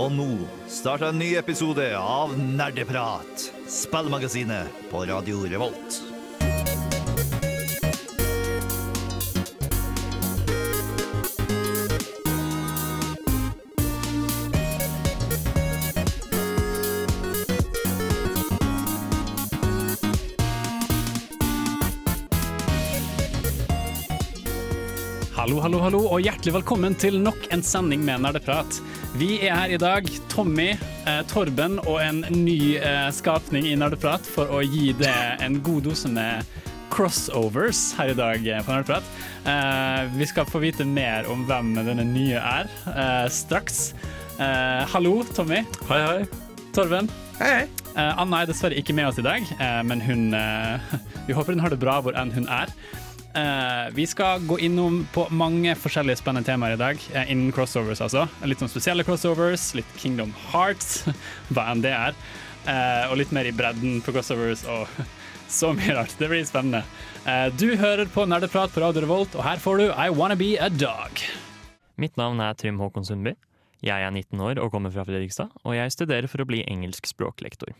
Og nå starter en ny episode av Nerdeprat, spillmagasinet på Radio Revolt. Hallo, hallo, hallo, og hjertelig velkommen til nok en sending med Nerdeprat. Vi er her i dag, Tommy, eh, Torben og en ny eh, skapning i Nerdeprat for å gi det en god dose med crossovers her i dag eh, på Nerdeprat. Eh, vi skal få vite mer om hvem denne nye er eh, straks. Eh, hallo, Tommy. Hei, hei. Torben. Hei, hei. Eh, Anna er dessverre ikke med oss i dag, eh, men hun eh, Vi håper hun har det bra hvor enn hun er. Eh, vi skal gå innom på mange forskjellige spennende temaer i dag, eh, innen crossovers altså. Litt sånn spesielle crossovers, litt Kingdom Hearts, hva enn det er. Eh, og litt mer i bredden på crossovers og så mye rart. Det blir spennende. Du hører på Nerdeprat på Radio Revolt, og her får du I Wanna Be A Dog. Mitt navn er Trym Håkon Sundby. Jeg er 19 år og kommer fra Fredrikstad, og jeg studerer for å bli engelsk språklektor.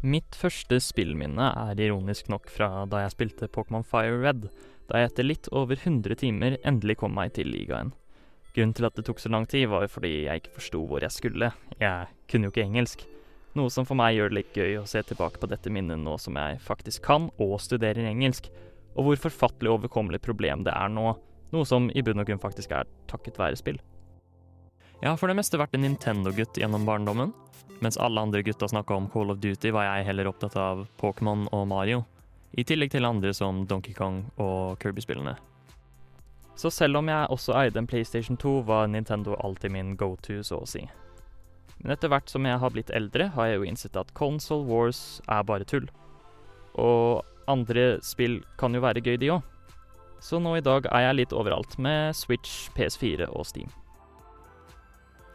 Mitt første spillminne er ironisk nok fra da jeg spilte Pokémon Fire Red, da jeg etter litt over 100 timer endelig kom meg til ligaen. Grunnen til at det tok så lang tid, var jo fordi jeg ikke forsto hvor jeg skulle. Jeg kunne jo ikke engelsk. Noe som for meg gjør det litt gøy å se tilbake på dette minnet nå som jeg faktisk kan og studerer engelsk, og hvor forfattelig overkommelig problem det er nå, noe som i bunn og grunn faktisk er takket være spill. Jeg har for det meste vært en Nintendo-gutt gjennom barndommen. Mens alle andre gutta snakka om Call of Duty, var jeg heller opptatt av Pokémon og Mario. I tillegg til andre som Donkey Kong og Kirby-spillene. Så selv om jeg også eide en PlayStation 2, var Nintendo alltid min go-to, så å si. Men etter hvert som jeg har blitt eldre, har jeg jo innsett at Console Wars er bare tull. Og andre spill kan jo være gøy, de òg. Så nå i dag er jeg litt overalt, med Switch, PS4 og Steam.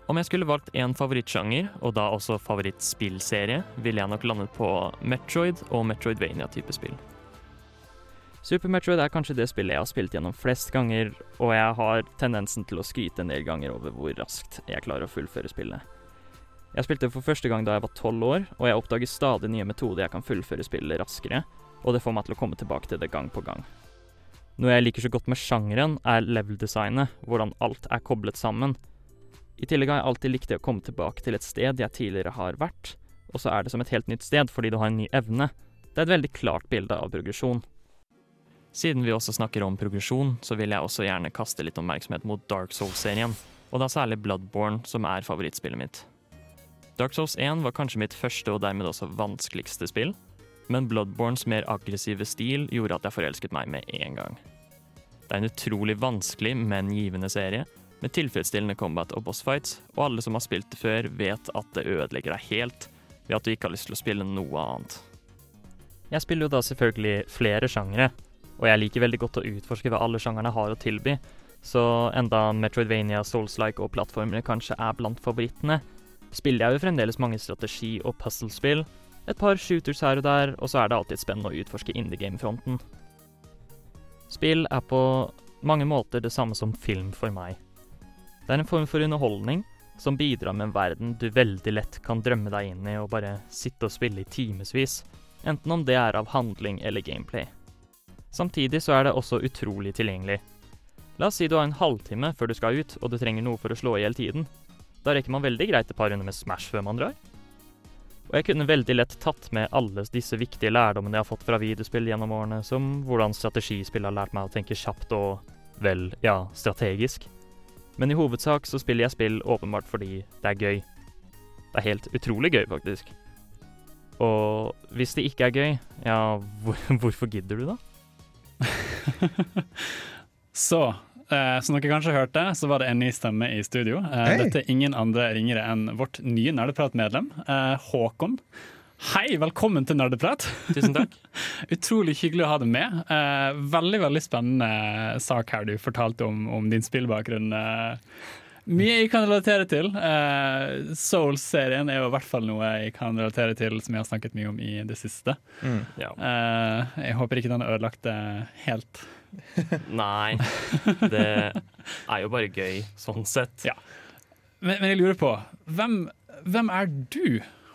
Om jeg skulle valgt én favorittsjanger, og da også favorittspillserie, ville jeg nok landet på Metroid og Metroidvania-type spill. Super Metroid er kanskje det spillet jeg har spilt gjennom flest ganger, og jeg har tendensen til å skryte en del ganger over hvor raskt jeg klarer å fullføre spillet. Jeg spilte for første gang da jeg var tolv år, og jeg oppdager stadig nye metoder jeg kan fullføre spillet raskere, og det får meg til å komme tilbake til det gang på gang. Noe jeg liker så godt med sjangeren, er level-designet, hvordan alt er koblet sammen, i tillegg har jeg alltid likt det å komme tilbake til et sted jeg tidligere har vært, og så er det som et helt nytt sted fordi du har en ny evne. Det er et veldig klart bilde av progresjon. Siden vi også snakker om progresjon, så vil jeg også gjerne kaste litt oppmerksomhet mot Dark Souls-serien, og da særlig Bloodborne, som er favorittspillet mitt. Dark Souls 1 var kanskje mitt første og dermed også vanskeligste spill, men Bloodborns mer aggressive stil gjorde at jeg forelsket meg med en gang. Det er en utrolig vanskelig, men givende serie, med tilfredsstillende combat og bossfights, og alle som har spilt det før, vet at det ødelegger deg helt ved at du ikke har lyst til å spille noe annet. Jeg spiller jo da selvfølgelig flere sjangere, og jeg liker veldig godt å utforske hva alle sjangerne har å tilby, så enda Metroidvania, Souls-like og plattformere kanskje er blant favorittene, spiller jeg jo fremdeles mange strategi- og puzzlespill, et par shooters her og der, og så er det alltid spennende å utforske indie game-fronten. Spill er på mange måter det samme som film for meg. Det er en form for underholdning som bidrar med en verden du veldig lett kan drømme deg inn i og bare sitte og spille i timevis, enten om det er av handling eller gameplay. Samtidig så er det også utrolig tilgjengelig. La oss si du har en halvtime før du skal ut, og du trenger noe for å slå i hjel tiden. Da rekker man veldig greit et par runder med Smash før man drar. Og jeg kunne veldig lett tatt med alle disse viktige lærdommene jeg har fått fra videospill gjennom årene, som hvordan strategispill har lært meg å tenke kjapt og, vel, ja, strategisk. Men i hovedsak så spiller jeg spill åpenbart fordi det er gøy. Det er helt utrolig gøy, faktisk. Og hvis det ikke er gøy, ja, hvor, hvorfor gidder du, da? så, eh, som dere kanskje hørte, så var det en ny stemme i studio. Eh, hey. Dette er ingen andre ringere enn vårt nye Nerdeprat-medlem, eh, Håkon. Hei, velkommen til Nerdeprat. Tusen takk. Utrolig hyggelig å ha deg med. Eh, veldig veldig spennende sak her du fortalte om, om din spillbakgrunn. Eh, mye jeg kan relatere til. Eh, Souls-serien er jo i hvert fall noe jeg kan relatere til, som jeg har snakket mye om i det siste. Mm, ja. Eh, jeg håper ikke den har ødelagt det helt. Nei, det er jo bare gøy, sånn sett. Ja. men, men jeg lurer på, hvem, hvem er du,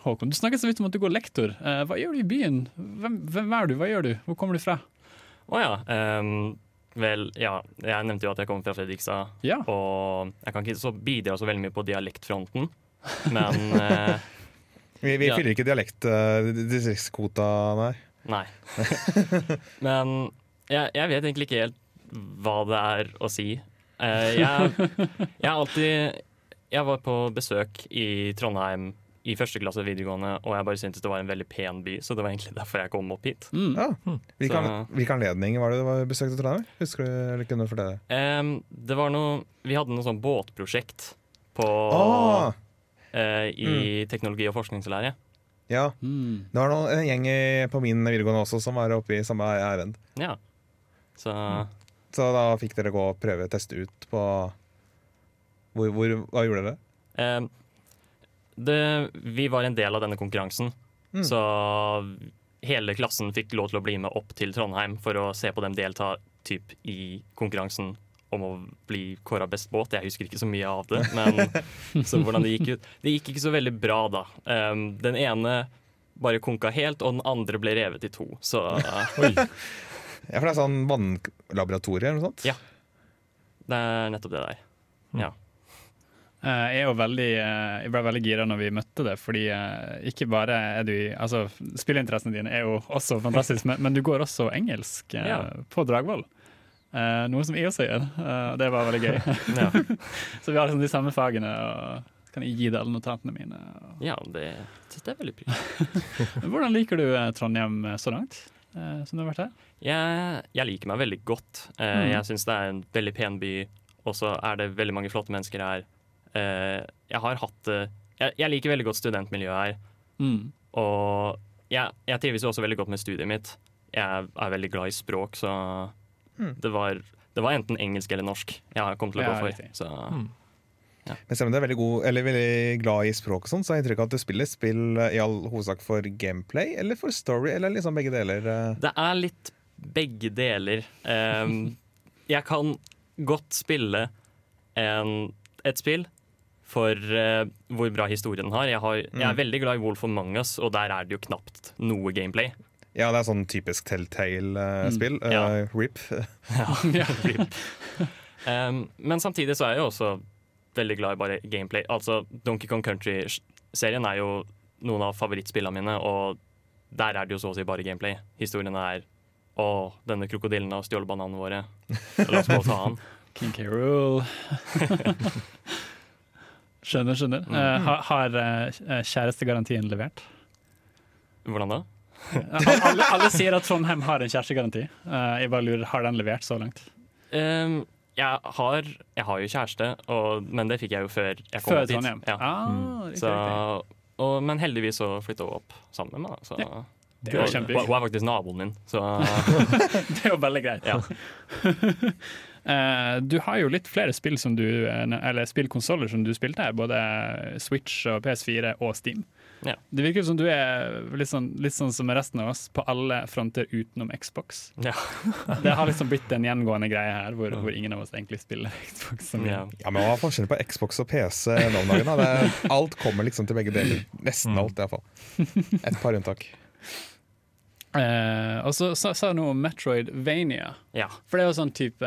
Håkon? Du snakker så vidt om at du går lektor. Eh, hva gjør du i byen? Hvem, hvem er du? Hva gjør du? Hvor kommer du fra? Å ja. Um, vel, ja. Jeg nevnte jo at jeg kommer fra Fredrikstad. Ja. Og jeg kan ikke så bidra så veldig mye på dialektfronten, men uh, Vi, vi Ja. fyller ikke dialekt, uh, distriktskvota, nei. Nei. Men jeg, jeg vet egentlig ikke helt hva det er å si. Uh, jeg, jeg har alltid Jeg var på besøk i Trondheim i første klasse videregående, og jeg bare syntes det var en veldig pen by, så det var egentlig derfor jeg kom opp hit. Mm. Ja. Hvilken, hvilken anledning var det du var besøkte Trondheim? Husker du, eller kunne du fortelle? Um, det var noe Vi hadde noe sånn båtprosjekt på Ah, uh, i teknologi- og forskningslære. ja. Mm. Det var noen, en gjeng i, på min videregående også som var oppe i samme ærend. Ja. Så Så da fikk dere gå og prøve teste ut på hvor, hvor, Hva gjorde dere? em, det, Vi var en del av denne konkurransen, Mm. så hele klassen fikk lov til å bli med opp til Trondheim for å se på dem delta typ, i konkurransen om å bli kåra best båt. Jeg husker ikke så mye av det, men så hvordan det gikk ut. Det gikk ikke så veldig bra, da. Um, den ene bare konka helt, og den andre ble revet i to. Så Ja, for det er sånn vannlaboratorier eller noe sånt? Ja. det er nettopp det der. Ja. Eh, Jeg, er jo veldig, eh, jeg ble veldig gira når vi møtte det, fordi eh, ikke bare er du altså, Spillinteressene dine er jo også fantastisk, men, men du går også engelsk Ja. på Dragvoll. Noe som jeg også gjør. Eh, det var veldig gøy. Ja, Så vi har liksom de samme fagene, og kan jeg gi deg alle notatene mine. og- ja det syns jeg veldig pris. Hvordan liker du Trondheim så langt, eh, som du har vært her? Jeg, jeg liker meg veldig godt. Eh, Mm. Jeg syns det er en veldig pen by, og så er det veldig mange flotte mennesker her. Eh, jeg har hatt det jeg, jeg liker veldig godt studentmiljøet her, Mm. og jeg, jeg trives jo også veldig godt med studiet mitt. Jeg er veldig glad i språk, så Mm. det, var, det var enten engelsk eller norsk jeg kom til å gå for. Så, mm. ja. Men selv om du er veldig, god, eller veldig glad i språk, og sånn, så har jeg inntrykk av at du spiller spill eh, i all hovedsak for gameplay eller for story, eller liksom begge deler. eh. Det er litt begge deler. Um, jeg kan godt spille en, et spill for uh, hvor bra historien har. Jeg, har. jeg er Mm. veldig glad i Wolf of Mangas, og der er det jo knapt noe gameplay. Ja, det er sånn typisk Telltale-spill. Mm, ja. RIP. Ja. Ehm, men samtidig så er jeg jo også veldig glad i bare gameplay. Altså, Donkey Kong Country-serien er jo noen av favorittspillene mine, og der er det jo så å si bare gameplay. Historien er å, denne krokodillen har stjålet bananene våre. La oss gå og ta han. King K. Skjønner, skjønner. Uh, har har eh, kjærestegarantien levert? Hvordan da? Eh, alle, alle sier at Trondheim har en kjærestegaranti. Uh, jeg bare lurer, Har den levert så langt? Um, jeg, har, jeg har jo kjæreste, og, men det fikk jeg jo før jeg kom Før. Trondheim? Ja. Ah, riktig, Så, og, men heldigvis så flytta hun opp sammen med meg. Så, Ja, Det er jo. Hun er faktisk naboen min, så Det er jo veldig greit. ja. Eh, du har jo litt flere spill som du, eh, eller spillkonsoller som du spilte her, både Switch og PS4 og Steam. Ja. Det virker som du er litt sånn, litt sånn som resten av oss, på alle fronter utenom Xbox. Ja. Det har liksom blitt en gjengående greie her, hvor, hvor ingen av oss egentlig spiller Xbox. Så. Ja. Ja, men hva er forskjellen på Xbox og PC nå om dagen? Da? Det alt kommer liksom til begge deler. Nesten alt, iallfall. Et par unntak. Eh, og så sa du noe om Metroidvania. ja. For det er jo sånn type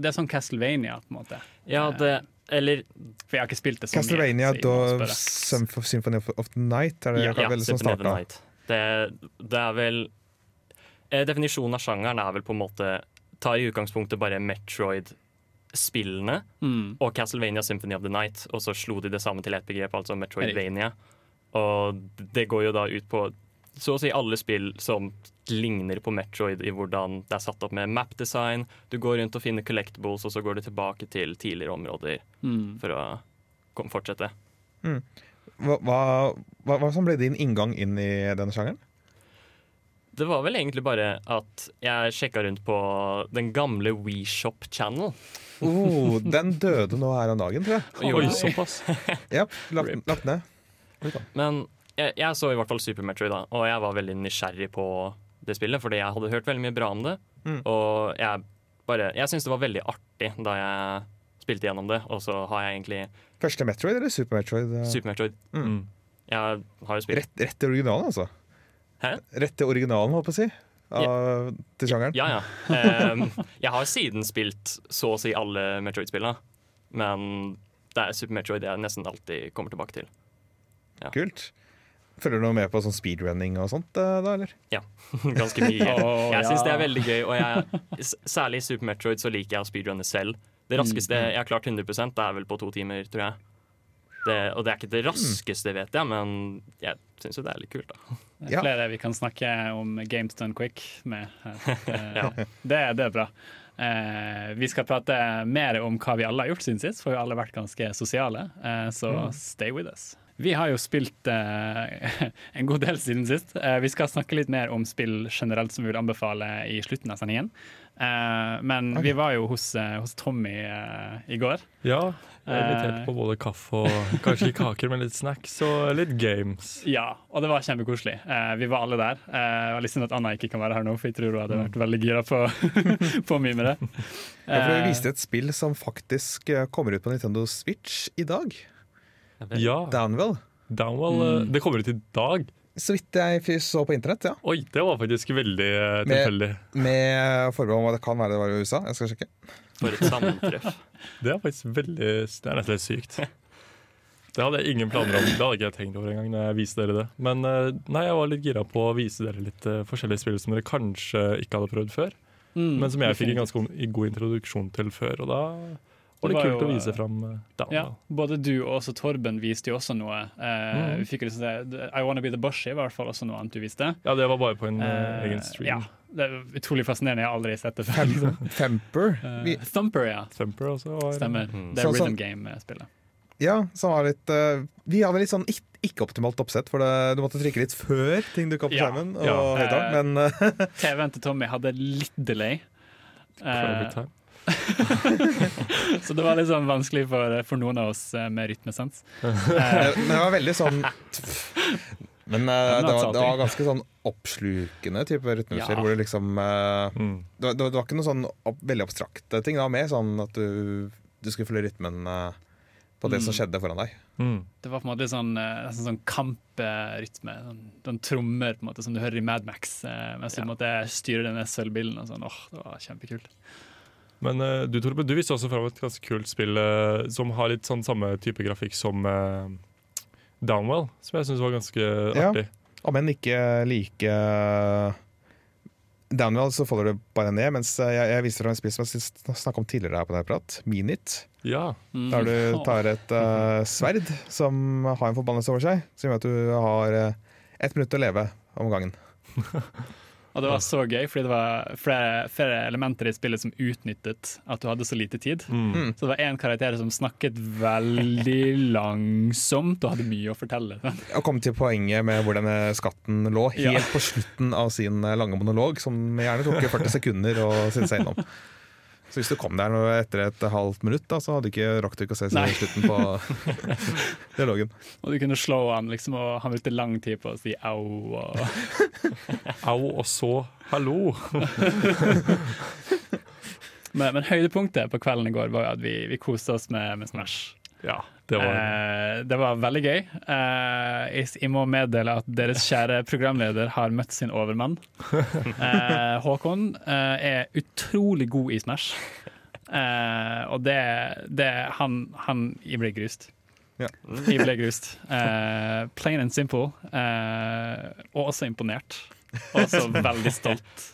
Det er sånn Castlevania, på en måte. ja, det Eller For jeg har ikke spilt det så Castlevania mye. Castlevania da Symphony of, of the Night er det Ja, ja, vel som of the starta? Night. Det, det er vel eh, Definisjonen av sjangeren er vel på en måte ta i utgangspunktet bare Metroid-spillene Mm. og Castlevania Symphony of the Night, og så slo de det samme til ett begrep, altså Metroidvania. Og det går jo da ut på så å si alle spill som ligner på Metroid i hvordan det er satt opp med map-design. Du går rundt og finner collectibles, og så går du tilbake til tidligere områder Mm. for å fortsette. fortsette. Hva, hva, hva, hva som ble din inngang inn i denne sjangeren? Det var vel egentlig bare at jeg sjekka rundt på den gamle WeShop Channel. Oh, den døde nå her om dagen, tror jeg. Oi. såpass. Ja, lagt, lagt ned. Men jeg, jeg så i hvert fall Super Metroid, da, og jeg var veldig nysgjerrig på det spillet, fordi jeg hadde hørt veldig mye bra om det. Mm. Og jeg bare Jeg syntes det var veldig artig da jeg spilte gjennom det, og så har jeg egentlig Første Metroid eller Super Metroid? eh? Super Metroid. Mm. Jeg har jo spilt Rett, rett til originalen, altså. Hæ? Rett til originalen, holdt på å si. Av, Til sjangeren. Ja, ja. Um, jeg har siden spilt så å si alle Metroid-spillene, men det er Super Metroid jeg nesten alltid kommer tilbake til. Kult. Følger du noe med på sånn speedrunning og sånt, eh, da, eller? Ja, Ganske mye. Åh, Jeg syns ja. det er veldig gøy, og jeg, s- særlig i Super Metroid så liker jeg å speedrunne selv. Det raskeste Mm. jeg har klart 100% det er vel på to timer, tror jeg. Det, og det er ikke det raskeste, vet jeg, men jeg syns jo det er litt kult, da. Ja. er flere vi kan snakke om Games Done Quick med. her. Eh, Ja. det, det er bra. Eh, vi skal prate mer om hva vi alle har gjort siden sist, for vi har alle vært ganske sosiale. Eh, så stay with us. Vi har jo spilt eh, en god del siden sist. Eh, vi skal snakke litt mer om spill generelt som vi vil anbefale i slutten av sendingen. Eh, men okay. vi var jo hos, eh, hos Tommy eh, i går. Ja, er Eh. invitert på både kaffe og kanskje ikke kaker, men litt snacks og litt games. Ja, og det var kjempekoselig. Eh, vi var alle der. Eh, var litt synd at Anna ikke kan være her nå, for jeg tror hun hadde vært veldig gira på, på mye med det. Ja, for Vi viste et spill som faktisk kommer ut på Nintendo Switch i dag. Ja, Downwell. Downwell, eh, Mm. det kommer ut i dag. Så vidt jeg så på internett, ja. Oi, det var faktisk veldig tilfeldig. Med-. Med forbehold om at det kan være det var i USA. Jeg skal sjekke. For et sammentreff. Det er faktisk veldig Det er nesten litt sykt. Det hadde jeg ingen planer om. Det hadde ikke jeg tenkt over engang. når jeg viste dere det Men eh, nei, jeg var litt gira på å vise dere litt eh, forskjellige spill som dere kanskje ikke hadde prøvd før. mm, Men som jeg fikk en ganske god- god introduksjon til før. Og da var Det det var kult jo, å vise eh, fram eh, Ja, både du og også Torben viste jo også noe. Uh, Mm. Vi fikk liksom det, I Wanna Be The Bushy var i hvert fall også noe annet du viste. Ja, det var bare på en Eh, egen stream. Ja, det er utrolig fascinerende. Jeg har aldri sett det før. Liksom. Thumper? Uh, Thumper, ja. Thumper også var Stemmer. Mm. Det er Rhythm Game-spillet. ja, som var litt uh, Vi hadde litt sånn ikke-optimalt oppsett, for det, du måtte trykke litt før ting dukka opp på Ja, skjermen. Og ja. høyderen, men TV-en til Tommy hadde litt delay. Uh, Eh. så det var litt sånn vanskelig for, for noen av oss eh, med rytmesans. Eh, Men det var veldig sånn Men det, var, det var ganske sånn oppslukende type rytmespill, Ja. hvor det liksom eh, Mm. det, var- det, var- ikke noe sånn opp, veldig abstrakte ting. Det var mer sånn at du, du skulle følge rytmen eh, på det som Mm. skjedde foran deg. Mm. Det var på en måte litt sånn, eh, nesten sånn kamprytme. Sånn, den trommer på en måte som du hører i Mad Max, mens du Ja. på en måte denne sølvbilen. Og sånn. Åh, det var kjempekult. Men uh, du Torben, du viste også fram et ganske kult spill uh, som har litt sånn samme type grafikk som uh, Downwell, som jeg syns var ganske Ja. artig. Om enn ikke like Downwell så faller det bare ned, mens jeg, jeg viser fram et spill som jeg snakka om tidligere her på denne prat, Minit. Ja. Mm. Der du tar et eh, sverd som har en forbannelse over seg, som gjør at du har uh, ett minutt å leve om gangen. Og det var så gøy, fordi det var flere, flere elementer i spillet som utnyttet at du hadde så lite tid. Mm. Mm. Så det var én karakter som snakket veldig langsomt og hadde mye å fortelle. Og kom til poenget med hvor denne skatten lå, helt Ja. på slutten av sin lange monolog, som gjerne tok 40 sekunder å sitte seg innom. Så hvis du kom der etter et halvt minutt, da, så hadde du ikke rakk du ikke å se Nei. slutten på dialogen. Og du kunne slå han, liksom, og han brukte lang tid på å si au. Og Au, og så hallo. men, men høydepunktet på kvelden i går var jo at vi, vi koste oss med, med Smash. Ja, det var Eh, det var veldig gøy. Eh, jeg, jeg må meddele at deres kjære programleder har møtt sin overmann. Eh, Håkon eh, er utrolig god i Smash. Eh, og det, det han, han Jeg ble grust. Ja. Jeg ble grust. Eh, plain and simple. Eh, og også imponert. Og også veldig stolt.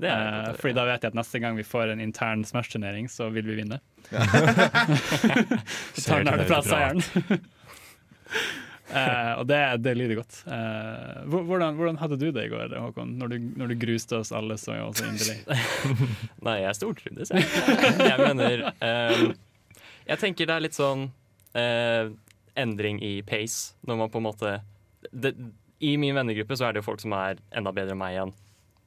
Det er Eh, fordi da vet jeg at neste gang vi får en intern Smash-turnering, så vil vi vinne. Så tar nerdeplass seieren. uh, og det, det lyder godt. Uh, hvordan, hvordan hadde du det i går, Håkon, når du, når du gruste oss alle så, så inderlig? Nei, jeg stortrivdes, jeg. Jeg mener ehm, Jeg tenker det er litt sånn uh, endring i pace, når man på en måte det, I min vennegruppe så er det jo folk som er enda bedre enn meg igjen.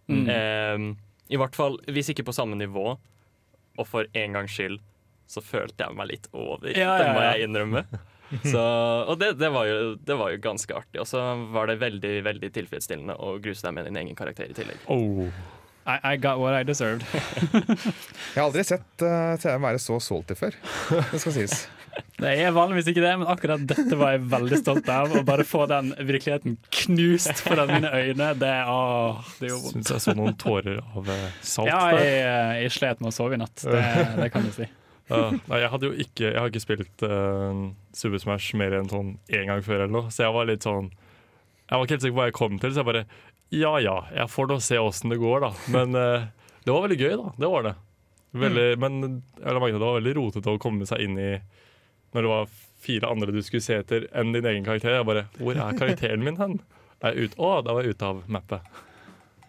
Mm. Ehm, I hvert fall, hvis ikke på samme nivå, og for en gangs skyld, så følte jeg meg litt over. Ja, ja, Det må jeg innrømme. Så, og det, det, var jo, det var jo ganske artig. Og så var det veldig veldig tilfredsstillende å gruse deg med din egen karakter i tillegg. Oh. I, I got what I deserved. Jeg har aldri sett uh, TV være så salty før. Det skal sies. Det er vanligvis ikke det, men akkurat dette var jeg veldig stolt av. Å bare få den virkeligheten knust foran mine øyne, det, å, det gjorde vondt. Syns jeg så noen tårer av eh, salt Ja, jeg, eh, jeg slet med å sove i natt, det, det kan du si. Ja, nei, jeg hadde jo ikke Jeg har ikke spilt uh, Super Smash mer enn sånn én gang før, eller noe, så jeg var litt sånn Jeg var ikke helt sikker på hva jeg kom til, så jeg bare Ja ja, jeg får nå se åssen det går, da. Men uh, det var veldig gøy, da. Det var det. Veldig, Men jeg la merke det var veldig rotete å komme seg inn i når det var fire andre du skulle se etter enn din egen karakter. Jeg bare Hvor er karakteren min hen? Er ut, å, da var jeg ute av mappet.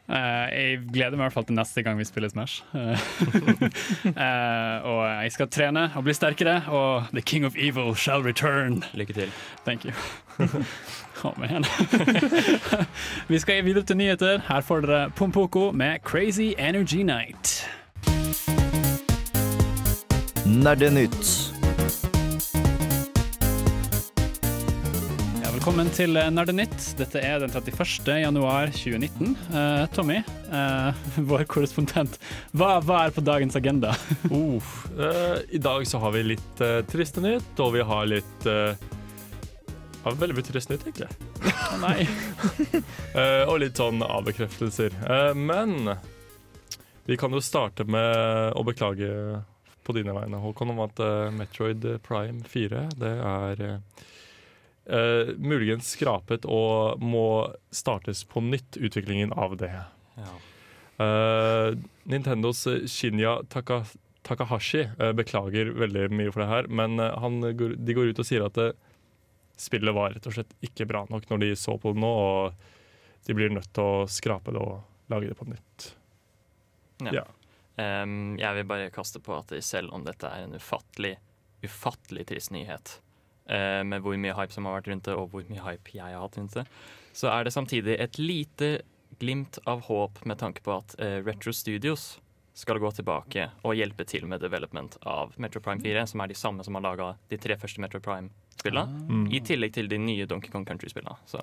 Uh, jeg gleder meg i hvert fall til neste gang vi spiller Smash. Uh, uh, og jeg skal trene og bli sterkere, og The King of Evil shall return. Lykke til. Thank you. oh, man. vi skal videre til nyheter. Her får dere Pompoko med Crazy Energy Night. Nerdenytt. Ja, velkommen til Nerdenytt. Dette er den 31. januar 2019. Uh, Tommy, uh, vår korrespondent, hva, hva er på dagens agenda? Uh, eh, I dag så har vi litt eh, triste nytt, og vi har litt uh, ja, Veldig mye trist nytt, egentlig. Å nei. uh, og litt sånn avbekreftelser. Uh, men vi kan jo starte med å beklage på dine vegne, Håkon, om at uh, Metroid Prime 4 det er muligens skrapet og må startes på nytt, utviklingen av det. Ja. Nintendos Shinya Taka, Takahashi beklager veldig mye for det her, men han, de går ut og sier at eh, spillet var rett og slett ikke bra nok når de så på det nå, og de blir nødt til å skrape det og lage det på nytt. Ja. Ja. Um, jeg vil bare kaste på at selv om dette er en ufattelig, ufattelig trist nyhet, uh, med hvor mye hype som har vært rundt det, og hvor mye hype jeg har hatt rundt det, så er det samtidig et lite glimt av håp med tanke på at uh, Retro Studios skal gå tilbake og hjelpe til med development av Metro Prime 4, som er de samme som har laga de tre første Metro Prime-spillene, Mm. i tillegg til de nye Donkey Kong Country-spillene. Så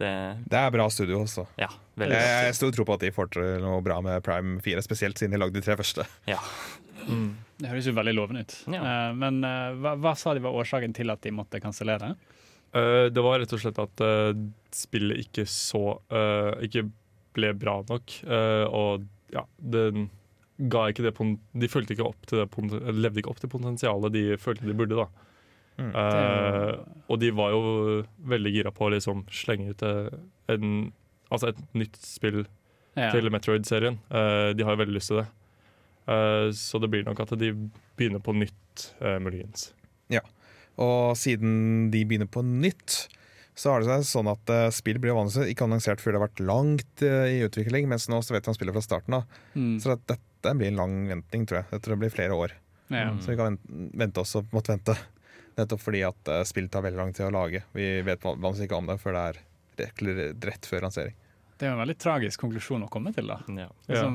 det Det er bra studio også. Ja, veldig Jeg, jeg stor tro på at de får til noe bra med Prime 4, spesielt siden de lagde de tre første. Ja. Mm. Det høres jo veldig lovende ut. Ja. Uh, men uh, hva, hva sa de var årsaken til at de måtte kansellere? Uh, det var rett og slett at spillet ikke så eh, Ikke ble bra nok. eh, og ja, det ga ikke det De følte ikke opp til det levde ikke opp til potensialet de følte de burde. da. Mm. Eh, og de var jo veldig gira på å liksom slenge ut eh, en, altså et nytt spill Ja. til Metroid-serien. Eh, de har jo veldig lyst til det. Eh, så det blir nok at de begynner på nytt, muligens. muligens. Og siden de begynner på nytt, så har det seg sånn at uh, spill blir vanligvis ikke annonsert før det har vært langt uh, i utvikling, mens nå så vet man spillet fra starten av. Mm. Så at dette blir en lang venting, tror jeg. Jeg tror det blir flere år. Ja. Så vi kan vente, vente oss og måtte vente. Nettopp fordi at uh, spill tar veldig lang tid å lage. Vi vet vanligvis ikke om det før det er rett, rett før lansering. Det er jo en veldig tragisk konklusjon å komme til. da. Ja. Liksom,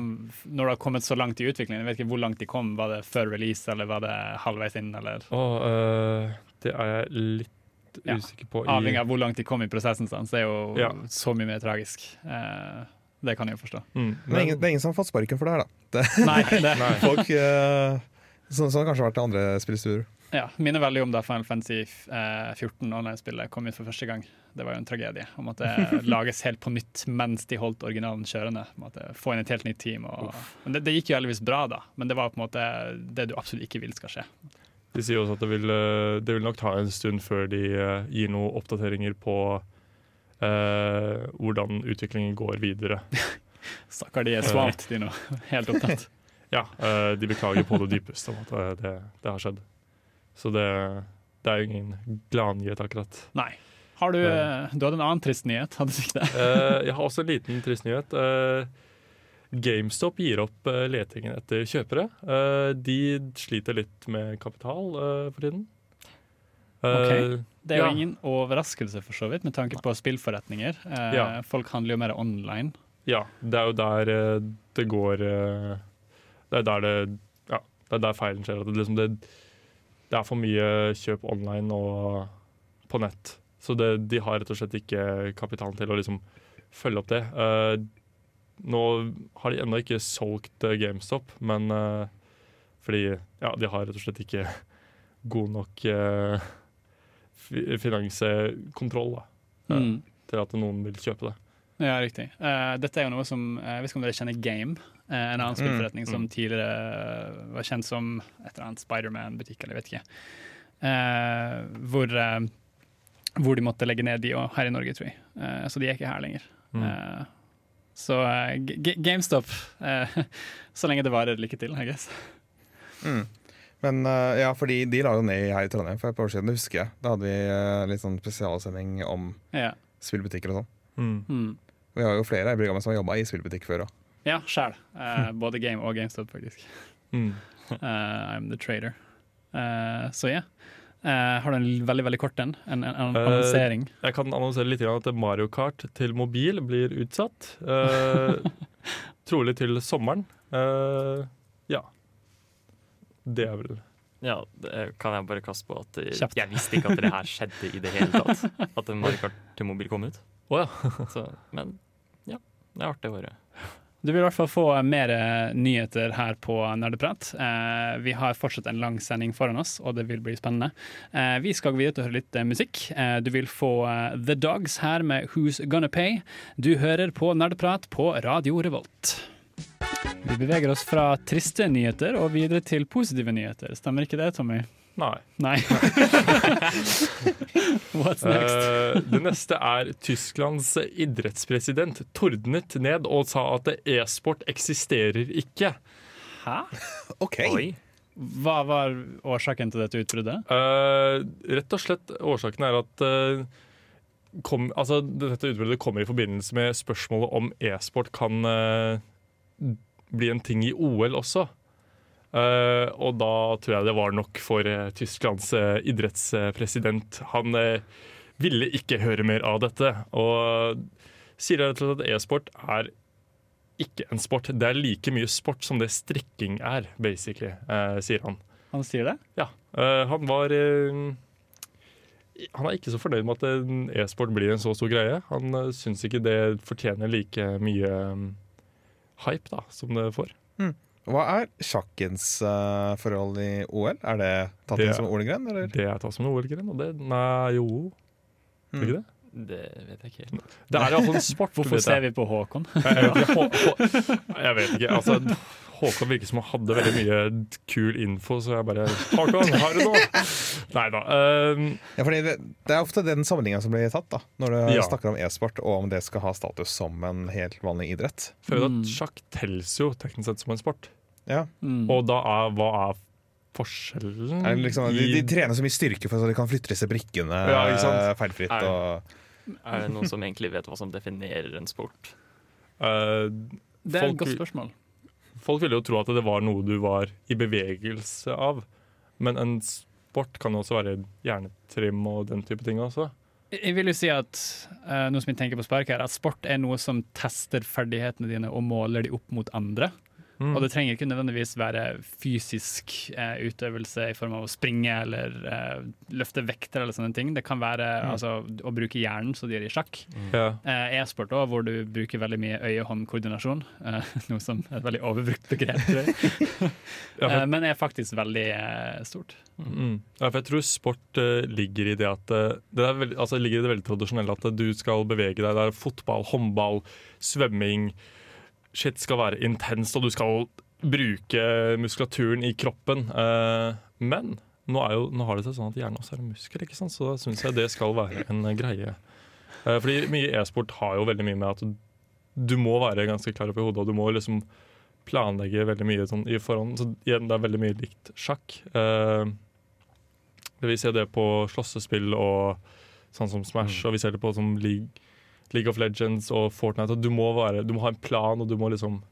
når det har kommet så langt i utviklingen, jeg vet ikke hvor langt de kom. Var det før release, eller var det halvveis inn? eller Og eh, det er jeg litt Ja. usikker på. i- Avhengig av hvor langt de kom i prosessen, så er jo Ja. så mye mer tragisk. Eh, det kan jeg jo forstå. Mm, Men det er ingen, det er ingen som har fått sparken for det her, da. Det, Nei, det Nei. folk eh, som det kanskje har vært i andre spillstudioer. ja, minner veldig om da Final Fantasy eh, 14 online-spillet kom ut for første gang. Det var jo en tragedie. Å måtte lages helt på nytt mens de holdt originalen kjørende. Måtte få inn et helt nytt team. Og, men det, det gikk jo heldigvis bra, da. Men det var på en måte det du absolutt ikke vil skal skje. De sier også at det vil, eh, det vil nok ta en stund før de eh, gir noen oppdateringer på eh, hvordan utviklingen går videre. Stakkar, de er swamped, de nå. Helt opptatt. Ja, eh, de beklager på det dypeste om at eh, det, det har skjedd. Så det, det er jo ingen gladnyhet, akkurat. Nei. Har du, du hadde en annen trist nyhet, hadde du ikke det? Jeg har også en liten trist nyhet. Eh, GameStop gir opp eh, letingen etter kjøpere. Eh, de sliter litt med kapital eh, for tiden. Eh, Ok. Det er jo Ja. ingen overraskelse, for så vidt, med tanke på spillforretninger. Ja. Folk handler jo mer online. Ja, det er jo der det går Det er der det Ja, det er der feilen skjer. Det, liksom det, det er for mye kjøp online og på nett. Så det, de har rett og slett ikke kapitalen til å liksom følge opp det. Nå har de ennå ikke solgt eh, GameStop, men uh, fordi ja, de har rett og slett ikke god nok uh, eh, Mm. til at noen vil kjøpe det. Ja, riktig. Uh, dette er jo noe som Jeg vet ikke om dere kjenner Game? Uh, en annen spillforretning som tidligere eh, var kjent som et eller annet Spiderman-butikk, eller jeg vet ikke. Uh, hvor, hvor de måtte legge ned de òg, her i Norge, tror jeg. Så de er ikke her lenger. Mm. Så eh, GameStop, eh, så lenge det varer, lykke til, I guess. Mm. Men eh, ja, fordi de la jo ned her i Trondheim for et par år siden, det husker jeg. Da hadde vi litt sånn spesialsending om Ja. spillbutikker og sånn. Mm. Mm. Vi har jo flere i programmet som har jobba i spillbutikk før òg. Ja, sjæl. Uh, både Game og GameStop, faktisk. Mm. uh, I'm the trader. Uh, så ja. Eh, har du en veldig veldig kort en? En, en, en Eh, annonsering? Jeg kan annonsere litt at Mario Kart til mobil blir utsatt. Uh, trolig til sommeren. Eh, ja. Det er vel Ja, det kan jeg bare kaste på at Kjapt. jeg visste ikke at det her skjedde i det hele tatt. At en Mario Kart til mobil kom ut. Oh, ja. Så, men ja, det er artig å høre. Du vil i hvert fall få mer eh, nyheter her på Nerdeprat. Eh, vi har fortsatt en lang sending foran oss, og det vil bli spennende. Eh, vi skal gå videre til å høre litt eh, musikk. Eh, du vil få eh, The Dogs her med Who's Gonna Pay. Du hører på Nerdeprat på Radio Revolt. Vi beveger oss fra triste nyheter og videre til positive nyheter. Stemmer ikke det, Tommy? Nei. Nei. What's next? Uh, det neste er Tysklands idrettspresident tordnet ned og sa at e-sport eksisterer ikke. Hæ? OK! Oi. Hva var årsaken til dette utbruddet? Uh, rett og slett årsaken er at uh, kom, altså, dette utbruddet kommer i forbindelse med spørsmålet om e-sport kan bli en ting i OL også. Eh, og da tror jeg det var nok for eh, Tysklands eh, idrettspresident. Han ville ikke høre mer av dette, og sier rett og slett at e-sport er ikke en sport. Det er like mye sport som det strikking er, basically, eh, sier han. Han sier det? Ja, han var Han er ikke så fornøyd med at e-sport blir en så stor greie. Han uh, syns ikke det fortjener like mye um, hype da, som det får. Hva er sjakkens uh, forhold i OL? Er det tatt Det- inn som OL-gren. Det er tatt som en OL-gren, og det Nei, jo Mm. ikke det? Det vet jeg ikke helt. Det er iallfall en sport. Hvorfor ser vi på Håkon? Jeg vet ikke, jeg vet ikke. Altså, Håkon virker som han hadde veldig mye kul info, så jeg bare Håkon, har du noe? Nei da. Um, Ja, fordi det, det er ofte den sammenligninga som blir tatt, da når du Ja. snakker om e-sport, og om det skal ha status som en helt vanlig idrett. Føler Mm. at sjakk telles jo teknisk sett som en sport. Ja. Mm. Og da er hva er forskjellen? Er liksom, de, de trener så mye styrke for så de kan flytte disse brikkene Ja, eh, feilfritt. Er- Og, Er det noen som egentlig vet hva som definerer en sport? Uh, Det er et godt spørsmål. Folk ville jo tro at det var noe du var i bevegelse av, men en sport kan også være hjernetrim og den type ting også. Jeg vil jo si at eh, noe som jeg tenker på spark her, at sport er noe som tester ferdighetene dine og måler de opp mot andre. Mm. Og det trenger ikke nødvendigvis være fysisk eh, utøvelse i form av å springe eller eh, løfte vekter eller sånne ting. Det kan være Mm. altså, å bruke hjernen, som de gjør i sjakk. Ja. Eh, E-sport òg, hvor du bruker veldig mye øye-hånd-koordinasjon. Eh, noe som er et veldig overbrukt begrep, Eh, men er faktisk veldig eh, stort. mm. ja, for jeg tror sport eh, ligger i det at det, er veldig, altså, ligger i det veldig tradisjonelle at du skal bevege deg. Det er fotball, håndball, svømming. Shit skal være intenst, og du skal bruke muskulaturen i kroppen. Eh, men nå, jo, nå har det seg sånn at hjernen også er en muskel, ikke sant? så da syns jeg det skal være en eh, greie. Eh, fordi mye e-sport har jo veldig mye med at du må være ganske klar opp i hodet, og du må liksom planlegge veldig mye sånn i forhånd. Så igjen, det er veldig mye likt sjakk. Vi ser det på slåssespill og sånn som Smash, og vi ser det på som League, League of Legends og Fortnite. Og du må, være, du må ha en plan, og du må liksom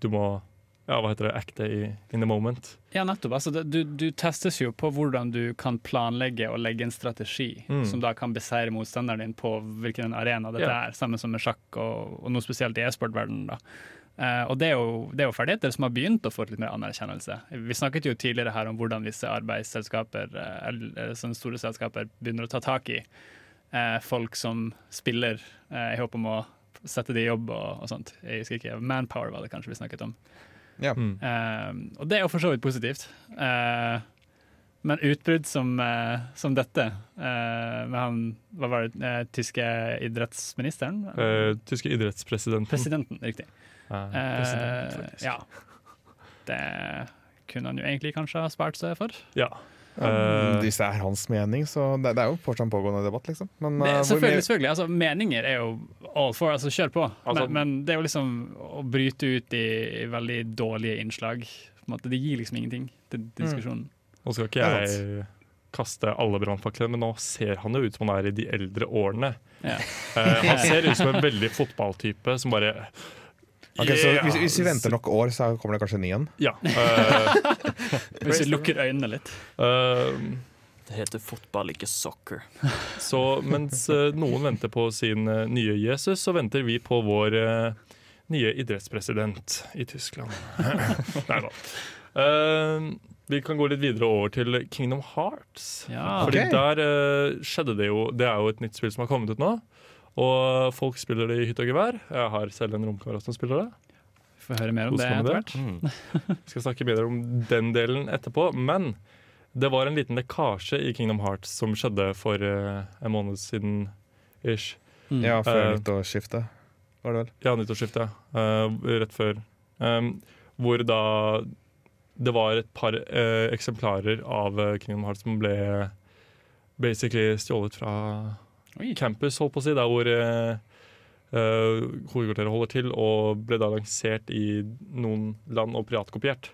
Du må ja, hva heter det, acte i, in the moment. Ja, nettopp. Altså, du, du testes jo på hvordan du kan planlegge og legge en strategi Mm. som da kan beseire motstanderen din på hvilken arena dette yeah. er, sammen som med sjakk og, og noe spesielt i e-sportverdenen. da. Eh, og det er, jo, det er jo ferdigheter som har begynt å få litt mer anerkjennelse. Vi snakket jo tidligere her om hvordan visse arbeidsselskaper, eh, eller sånne store selskaper, begynner å ta tak i eh, folk som spiller eh, i håp om å sette det i jobb og, og sånt. Jeg husker ikke, Manpower var det kanskje vi snakket om. Ja. Mm. Eh, og det er jo for så vidt positivt. Eh, men utbrudd som, eh, som dette, eh, med han hva var det, eh, tyske idrettsministeren? Eh, tyske idrettspresidenten. Presidenten, riktig. Eh, Eh, president, ja. Det kunne han jo egentlig kanskje ha spart seg for. Ja. Mm, Eh, Hvis det er hans mening, så det, det er jo fortsatt en pågående debatt, liksom. Men Det, eh, selvfølgelig, selvfølgelig. Altså, meninger er jo all for, altså kjør på. Altså- men, men det er jo liksom å bryte ut i, i veldig dårlige innslag. På en måte, det gir liksom ingenting til diskusjonen. Nå skal ikke jeg kaste alle brannfaklene, men nå ser han jo ut som han er i de eldre årene. Ja. Uh, han ser ut som en veldig fotballtype som bare Ok, så hvis, hvis vi venter nok år, så kommer det kanskje en ny en? Ja. Uh, Hvis vi lukker øynene litt. Uh, Det heter fotball, ikke soccer. så mens eh, noen venter på sin eh, nye Jesus, så venter vi på vår uh, nye idrettspresident i Tyskland. Nei da. Uh, vi kan gå litt videre over til Kingdom Hearts. Ja. Fordi okay. der uh, skjedde det jo Det er jo et nytt spill som har kommet ut nå. Og folk spiller det i hytt og gevær. Jeg har selv en romkamerat som spiller det. Vi får høre mer om det etter hvert. Mm. Vi skal snakke mer om den delen etterpå. Men det var en liten lekkasje i Kingdom Hearts som skjedde for uh, en måned siden. ish. Mm. Ja, før uh, nyttårsskiftet, var det vel? Ja, nyttårsskiftet. Uh, rett før. Um, hvor da det var et par uh, eksemplarer av Kingdom Hearts som ble basically stjålet fra Oi. campus, holdt på å si, der hvor eh, hovedkvarteret holder til, og ble da lansert i noen land og privatkopiert.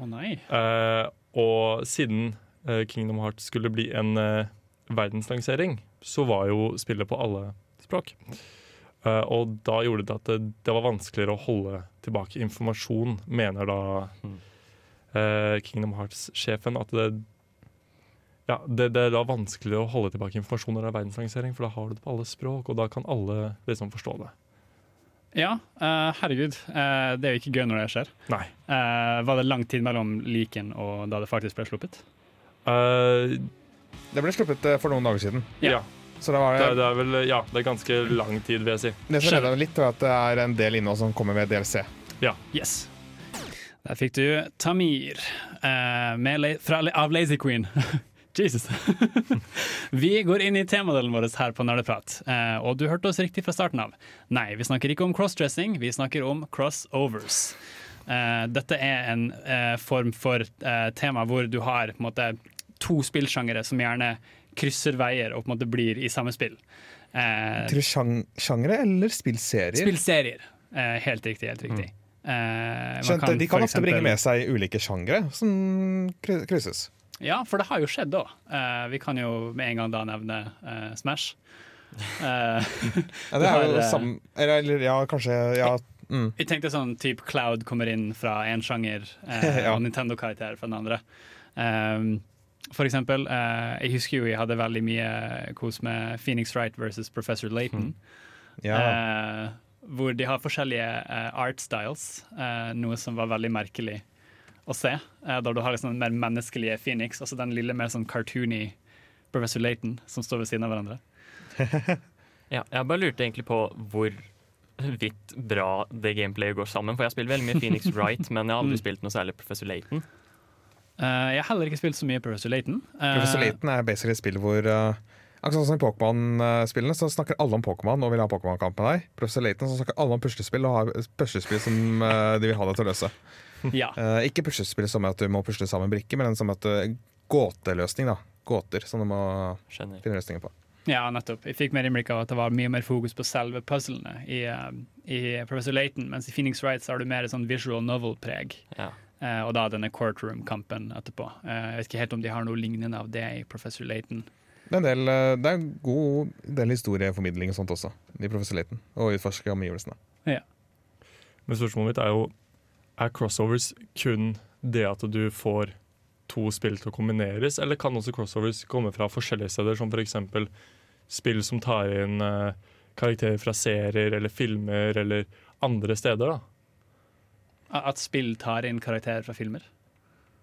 Å nei. Uh, og siden uh, Kingdom Hearts skulle bli en uh, verdenslansering, så var jo spillet på alle språk. Eh, og da gjorde det at det, det var vanskeligere å holde tilbake informasjon, mener da Mm. eh, Kingdom Hearts-sjefen. At det, ja, det, det er da vanskelig å holde tilbake informasjon når det er verdenslansering, for da har du det på alle språk, og da kan alle liksom forstå det. Ja, uh, herregud. Uh, det er jo ikke gøy når det skjer. Nei. Uh, var det lang tid mellom liken og da det faktisk ble sluppet? Eh, Det ble sluppet for noen dager siden. Ja. ja. Så det var Det, det er vel Ja, det er ganske lang tid, vil jeg si. Det som redder meg litt, er at det er en del innhold som kommer ved DLC. Ja. Yes. Der fikk du Tamir eh, med, fra, av Lazy Queen. Jesus. vi går inn i temadelen vår her på Nerdeprat, eh, og du hørte oss riktig fra starten av. Nei, vi snakker ikke om crossdressing, vi snakker om crossovers. Eh, dette er en eh, form for tema hvor du har måte, to spillsjangere som gjerne krysser veier og på en måte blir i samme spill. Eh, du sjang sjangere eller spillserier? Spillserier. Eh, helt riktig, helt riktig. Eh, man kan, de kan ofte ofte bringe med seg ulike sjangere som kry- krysses. Ja, for det har jo skjedd da. Uh, vi kan jo med en gang da nevne uh, Smash. Uh, Ja, det er jo det samme. Eller, eller ja, kanskje ja, mm. jeg tenkte sånn type Cloud kommer inn fra én sjanger, Ja. og Nintendo-karakter fra den andre. Um, for eksempel, jeg husker jo jeg hadde veldig mye kos med Phoenix Wright versus Professor Layton. ja. Eh, hvor de har forskjellige uh, art styles, uh, noe som var veldig merkelig å se. Eh, da du har liksom den mer menneskelige Phoenix, og så den lille mer sånn cartoony Professor Layton som står ved siden av hverandre. Ja, jeg bare lurte egentlig på hvor vidt bra det gameplayet går sammen. For jeg spilt veldig mye Phoenix Wright, men jeg har aldri Mm. spilt noe særlig Professor Layton. Uh, jeg har heller ikke spilt så mye Professor Layton. Uh, Professor Layton er basically et spill hvor uh, Akkurat som i Pokémon-spillene, så snakker alle om Pokémon og vil ha Pokémon-kamp med deg. Professor Layton så snakker alle om puslespill og har puslespill som de vil ha deg til å løse. Ja. Uh, ikke puslespill som at du må pusle sammen brikker, men som at uh, gåteløsning. da Gåter som du må Skjønner. finne løsninger på. ja, nettopp. Jeg fikk mer innblikk av at det var mye mer fokus på selve puzzlene i, eh, i Professor Laton, mens i Phoenix Wright så har du mer sånn visual novel-preg. Ja. Uh, og da denne courtroom-kampen etterpå. Eh, jeg vet ikke helt om de har noe lignende av det i Professor Laton. Det er en del, det er god del historieformidling og sånt også, i Professor Laton, Og utforske omgivelsene. Men spørsmålet mitt er jo Er crossovers kun det at du får to spill til å kombineres, eller kan også crossovers komme fra forskjellige steder, som f.eks. spill som tar inn eh, karakterer fra serier eller filmer eller andre steder? da? At spill tar inn karakterer fra filmer.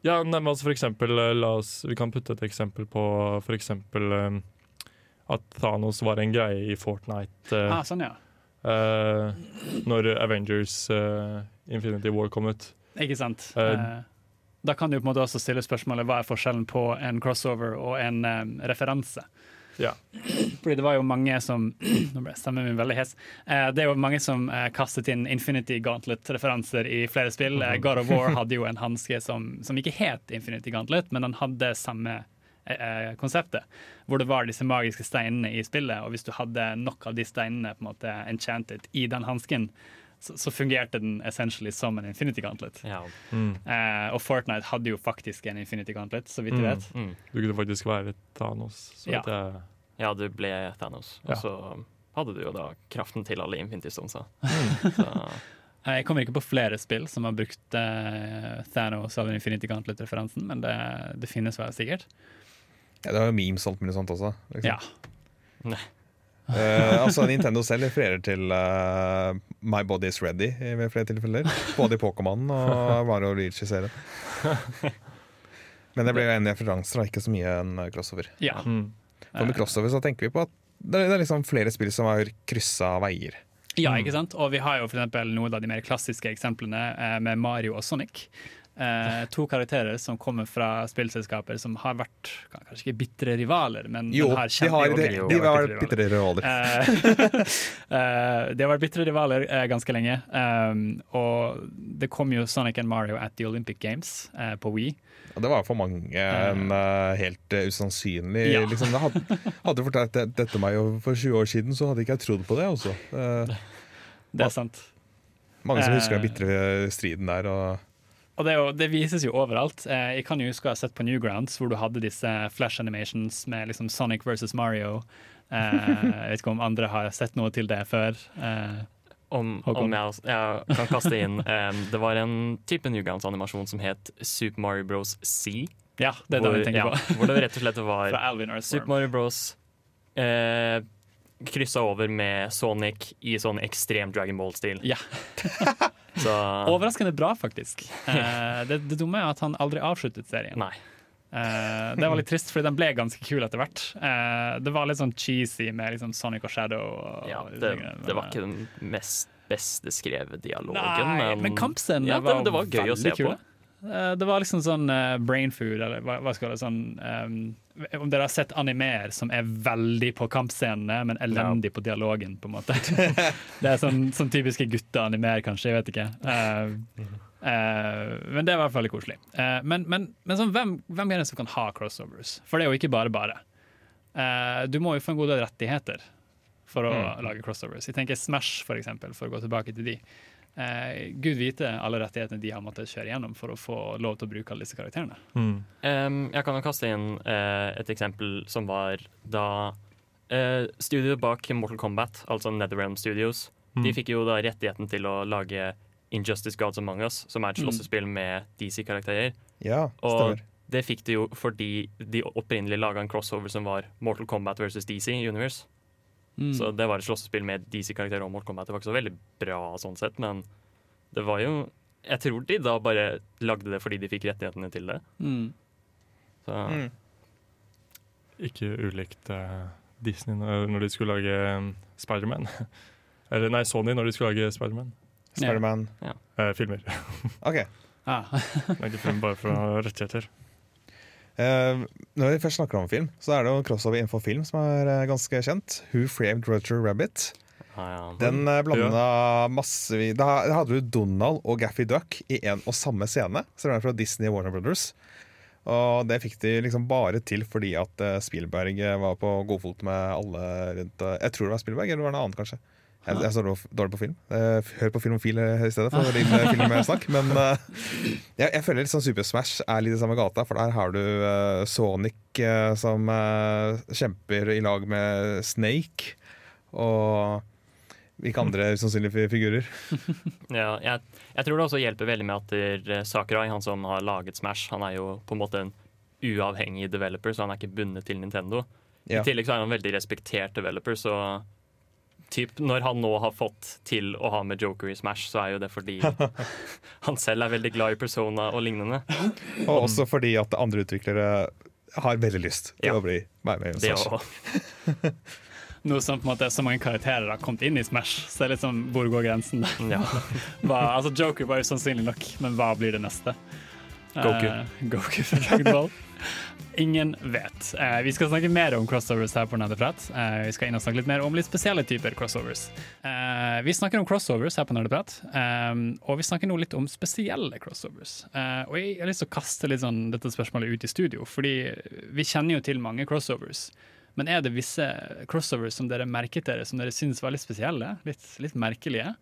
Ja, nei, men altså for eksempel, eh, oss, Vi kan putte et eksempel på for eksempel eh, at Thanos var en greie i Fortnite. Uh, Ah, sånn, ja. Eh, når Avengers uh, Infinity War kom ut. Ikke sant? Eh, da kan du på en måte også stille spørsmålet hva er forskjellen på en crossover og en um, referanse. Ja. Fordi det var jo mange som Nå ble stemmen min veldig hes. Eh, det er jo mange som eh, kastet inn Infinity Gauntlet-referanser i flere spill. Eh, God of War hadde jo en hanske som, som ikke het Infinity Gauntlet, men den hadde samme eh, konseptet. Hvor det var disse magiske steinene i spillet, og hvis du hadde nok av de steinene på en måte enchanted i den hansken, så, så fungerte den essentially som en Infinity Gauntlet. Ja. Mm. Eh, og Fortnite hadde jo faktisk en Infinity Gauntlet, så vidt jeg Mm. vet. Mm. Du kunne faktisk være Thanos. Så Ja. jeg ja, du ble Thanos. Og Ja. så hadde du jo da kraften til alle Infinity Stonesa. Mm. Eh, Jeg kommer ikke på flere spill som har brukt uh, Thanos av Infinity Gauntlet-referansen, men det, det finnes vel sikkert. Ja, det var jo memes og alt mulig sånt også. Liksom. Ja. uh, altså Nintendo selv refererer til uh, My Body Is Ready i ved flere tilfeller. Både i Pokémon og Mario Luigi-serien. Men det ble jo en referanse, da, ikke så mye en crossover. ja. mm. For med crossover så tenker vi på at det er liksom flere spill som har kryssa veier. Ja, ikke sant? Og vi har jo for eksempel noen av de mer klassiske eksemplene eh, med Mario og Sonic. Eh, to karakterer som kommer fra spillselskaper som har vært kanskje ikke bitre rivaler, men, Jo, har de har, de, de har vært bitre rivaler. Eh, eh, de har vært bitre rivaler eh, ganske lenge. Um, og det kom jo Sonic and Mario at the Olympic Games eh, på Wii. Ja, det var for mange en uh, helt uh, usannsynlig Ja. liksom, hadde, hadde du fortalt det- dette meg for 20 år siden, så hadde ikke jeg trodd på det. Også. Eh, Det er sant. mange som husker Eh. den bitre striden der. Og, Og det, jo, det vises jo overalt. Eh, jeg kan jo huske å ha sett på Newgrounds, hvor du hadde disse flash animations med liksom Sonic versus Mario. Eh, jeg vet ikke om andre har sett noe til det før. Eh, om, om jeg, jeg kan kaste inn Det var en type Newgrounds-animasjon som het Super Mario Bros. C. ja, det er det jeg tenker ja, på. hvor det rett og slett var Super Mario Bros. Eh, kryssa over med Sonic i sånn ekstrem Dragon Ball-stil. Ja. Så Overraskende bra, faktisk. Eh, det, det dumme er at han aldri avsluttet serien. Nei. Eh, det var litt trist, fordi den ble ganske kul etter hvert. Eh, det var litt sånn cheesy med liksom Sonic og Shadow. Og, Ja, det, det var ikke den mest beste skrevet dialogen, Nei, men, men, kampscenene ja, det, var, det var gøy å se kule. på. Eh, det var liksom sånn uh, brain food, eller hva, hva skal det sånn um, Om dere har sett animer som er veldig på kampscenene, men elendig på dialogen, på en måte. det er sånn, sånn typiske gutteanimer, kanskje. Jeg vet ikke. Uh, uh, men det var i hvert fall koselig. Men men, men sånn, hvem, hvem er det som kan ha crossovers? For det er jo ikke bare bare. Du må jo få en god del rettigheter for å lage crossovers. Jeg tenker Smash, for eksempel, for å gå tilbake til de. Eh, Gud vite alle rettighetene de har måttet kjøre gjennom for å få lov til å bruke alle disse karakterene. Mm. Um, jeg kan jo kaste inn uh, et eksempel som var da uh, studioet bak Mortal Kombat, altså NetherRealm Studios, Mm. de fikk jo da rettigheten til å lage Injustice Gods Among Us, som er et Mm. slåssespill med DC-karakterer. ja, Og det fikk de jo fordi de opprinnelig laga en crossover som var Mortal Kombat versus DC Universe. Mm. Så det var et slåssespill med DC-karakterer og Mortal Kombat. Det var ikke så veldig bra sånn sett, men det var jo Jeg tror de da bare lagde det fordi de fikk rettighetene til det. Mm. Så Mm. Ikke ulikt uh, Disney når de skulle lage um, Spiderman. Eller nei, Sony når de skulle lage Spiderman. Spiderman. uh, filmer. OK. Ah. Lagde film bare for rettigheter. Eh, når vi først snakker om film, så er det jo en crossover innenfor film som er uh, ganske kjent. Who Framed Roger Rabbit. Ah, ja. Den uh, blanda masse Da da hadde du Donald og Gaffy Duck i en og samme scene. Så det er fra Disney Warner Brothers. Og det fikk de liksom bare til fordi at eh, Spielberg eh, var på godfot med alle rundt eh, Jeg tror det var Spielberg, eller var det noe annet, kanskje. Jeg, jeg står dårlig- på film. Eh, hør på Filmofil i stedet for din eh, filmsnakk. Men eh, jeg, jeg føler litt sånn Super Smash er litt i samme gata, for der har du eh, Sonic eh, som eh, kjemper i lag med Snake. Og hvilke andre usannsynlige figurer. Ja, jeg, jeg tror det også hjelper veldig med at der, Sakurai, han som har laget Smash, han er jo på en måte en uavhengig developer, så han er ikke bundet til Nintendo. Ja. I tillegg så er han en veldig respektert developer, så typ, når han nå har fått til å ha med Joker i Smash, så er jo det fordi han selv er veldig glad i Persona og lignende. Og også fordi at andre utviklere har veldig lyst til Ja. å bli meg med i Smash. Noe Nå som på en måte er så mange karakterer har kommet inn i Smash, så er det litt sånn hvor går grensen? Ja. Hva, altså Joker var jo sannsynlig nok, men hva blir det neste? Goku. Eh, Goku fra Dragon Ball. Ingen vet. Eh, vi skal snakke mer om crossovers her på Nerdeprat. Eh, vi skal inn og snakke litt mer om litt spesielle typer crossovers. Eh, vi snakker om crossovers her på Nerdeprat, eh, og vi snakker nå litt om spesielle crossovers. Eh, og jeg har lyst til å kaste litt sånn dette spørsmålet ut i studio, fordi vi kjenner jo til mange crossovers. Men er det visse crossovers som dere merket dere som dere syns var litt spesielle? Litt, litt merkelige?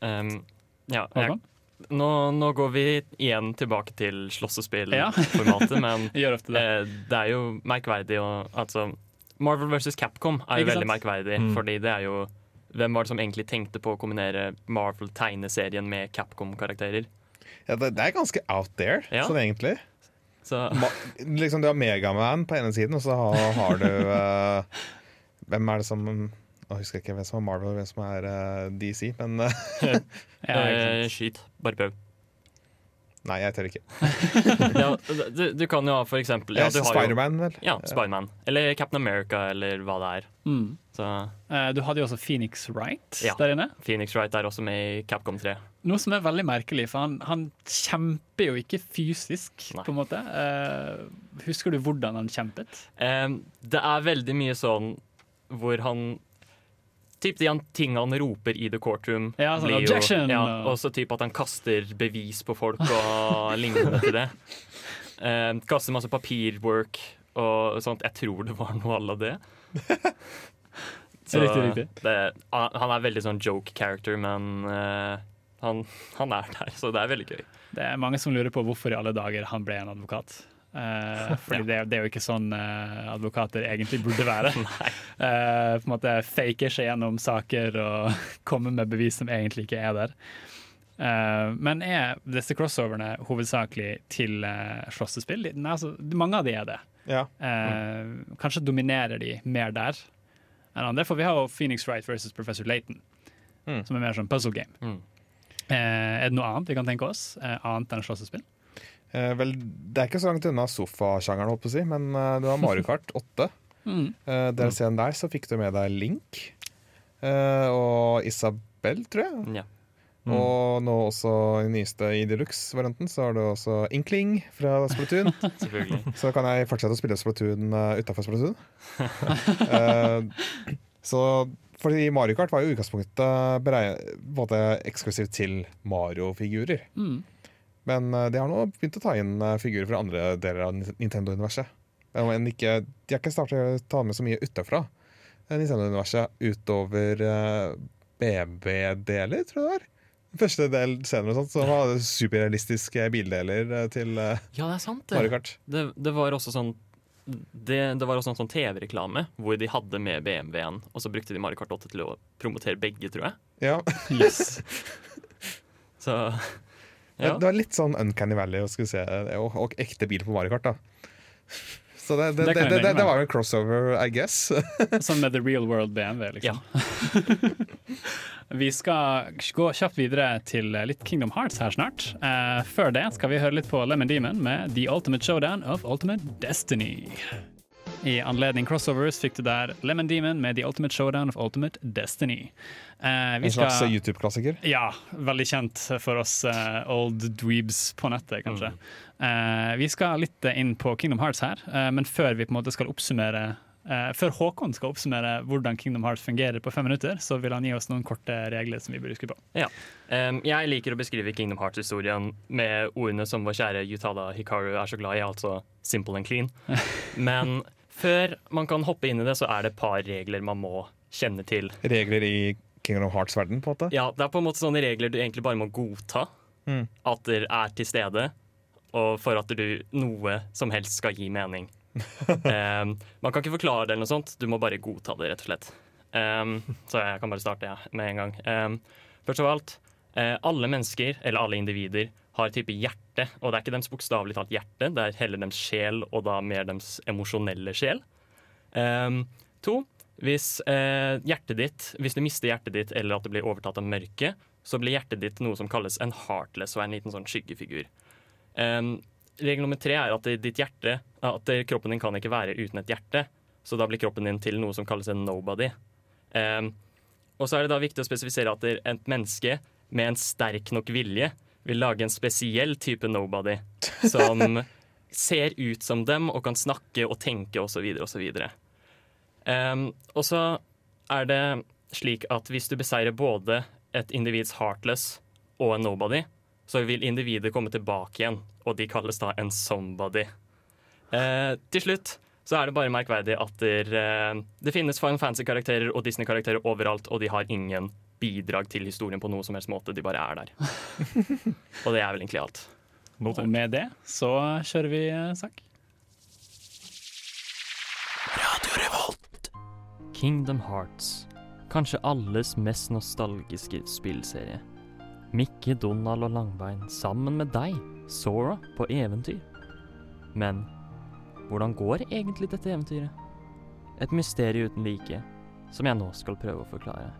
Um, ja, jeg? Nå, nå går vi igjen tilbake til Ja. slåssespillformatet, men gjør ofte det. eh, det er jo merkverdig å Altså, Marvel vs. Capcom er jo Ikke veldig sant? merkverdig, Mm. fordi det er jo hvem var det som egentlig tenkte på å kombinere Marvel-tegneserien med Capcom-karakterer? Ja, det, det er ganske out there, Ja. sånn egentlig. Så Ma liksom Du har Megaman på ene siden, og så har, har du uh, Hvem er det som Nå husker jeg ikke hvem som er Marvel og hvem som er uh, DC, men uh, eh, skyt. Bare prøv. Nei, jeg tør ikke. Ja, du, du kan jo ha for eksempel ja, Spiderman, vel. ja, Spiderman. Eller Captain America, eller hva det er. Mm. Så Eh, Du hadde jo også Phoenix Wright Ja. der inne. Phoenix Wright er også med i Capcom 3. Noe som er veldig merkelig, for han, han kjemper jo ikke fysisk, Nei. på en måte. Uh, husker du hvordan han kjempet? Uh, det er veldig mye sånn hvor han Typ de tingene ting han roper i the courtroom. Ja, sånn, Leo, objection! Ja, og så typ at han kaster bevis på folk og lignende til det. Eh, kaster masse papirwork og sånt. Jeg tror det var noe à la det. Riktig, riktig. Det, han er veldig sånn joke character, men eh, han, han er der, så det er veldig gøy. Det er mange som lurer på hvorfor i alle dager han ble en advokat. Eh, fordi det, det er jo ikke sånn uh, advokater egentlig burde være. uh, på en måte faker seg gjennom saker og kommer med bevis som egentlig ikke er der. Uh, men er disse crossoverne hovedsakelig til uh, slåssespill? Nei, altså, mange av de er det. Ja. Eh, Kanskje dominerer de mer der enn andre. For vi har jo Phoenix Wright versus Professor Layton, Mm. som er mer sånn puzzle game. Mm. Er det noe annet vi kan tenke oss? Annet enn slåssespill? Eh, vel, det er ikke så langt unna sofasjangeren, holdt på å si, men eh, du har Mario Kart 8. Mm. eh, DLC-en der så fikk du med deg Link eh, og Isabel, tror jeg. Ja. Mm. Og nå også i nyeste i deluxe-varianten så har du også Inkling fra Splatoon. Så kan jeg fortsette å spille Splatoon uh, utafor Splatoon. Eh, så fordi Mario Kart var jo i utgangspunktet måte eksklusivt til Mario-figurer. Mm. Men eh, de har nå begynt å ta inn eh, figurer fra andre deler av Nintendo-universet. Men ikke, de har ikke startet å ta med så mye utafra Nintendo-universet utover BB-deler, tror jeg det var. Første del senere og sånt, så var det superrealistiske bildeler eh, til eh, Ja, det er sant, Mario det. Kart. Det, det var også sånn det, det var også en sånn TV-reklame hvor de hadde med BMW-en, og så brukte de Mario Kart 8 til å promotere begge, tror jeg. Ja. Yes. Så Det ja. var litt sånn Uncanny Valley og, se, og, og ekte bil på Mario Kart, da. Så det, det, Det det, det, det, var jo en crossover, I guess. Sånn med The Real World BMW, liksom. vi skal gå kjapt videre til litt Kingdom Hearts her snart. Uh, før det skal vi høre litt på Lemon Demon med The Ultimate Showdown of Ultimate Destiny. I anledning crossovers fikk du der Lemon Demon med The Ultimate Showdown of Ultimate Destiny. Eh, vi En slags skal YouTube-klassiker. Ja, veldig kjent for oss uh, old dweebs på nettet, kanskje. Eh, vi skal litt eh, inn på Kingdom Hearts her, eh, men før vi på en måte skal oppsummere eh, Før Håkon skal oppsummere hvordan Kingdom Hearts fungerer på fem minutter, så vil han gi oss noen korte regler som vi bør huske på. Em, jeg liker å beskrive Kingdom Hearts-historien med ordene som vår kjære Yutada Hikaru er så glad i, altså simple and clean. Men før man kan hoppe inn i det, så er det et par regler man må kjenne til. Regler i Kingdom Hearts-verden, på en måte. Ja, Det er på en måte sånne regler du egentlig bare må godta Mm. at det er til stede, og for at du noe som helst skal gi mening. um, man kan ikke forklare det, eller noe sånt, du må bare godta det, rett og slett. Um, så jeg kan bare starte ja, med en gang. Um, først av alt, alle mennesker, eller alle individer, har type hjerte. Og det er ikke deres bokstavelig talt hjerte, det er heller deres sjel, og da mer deres emosjonelle sjel. Um, to, hvis eh, hjertet ditt, hvis du mister hjertet ditt eller at det blir overtatt av mørket, så blir hjertet ditt noe som kalles en heartless og er en liten sånn skyggefigur. Um, regel nummer tre er at ditt hjerte, at kroppen din kan ikke være uten et hjerte. så da blir kroppen din til noe som kalles en nobody. Um, og så er det da viktig å spesifisere at et menneske med en sterk nok vilje vil lage en spesiell type nobody som ser ut som dem og kan snakke og tenke osv. osv. Um, og så er det slik at hvis du beseirer både et individs heartless og en nobody, så vil individet komme tilbake igjen, og de kalles da en somebody. Uh, til slutt så er det bare merkverdig at der, uh, det finnes Final Fantasy-karakterer og Disney-karakterer overalt, og de har ingen bidrag til historien på noe som helst måte. De bare er der. og det er vel egentlig alt. Og med det så kjører vi sang. Radio Revolt. Kingdom Hearts. Kanskje alles mest nostalgiske spillserie. Mikke, Donald og Langbein sammen med deg, Sora, på eventyr. Men hvordan går egentlig dette eventyret? Et mysterium uten like, som jeg nå skal prøve å forklare.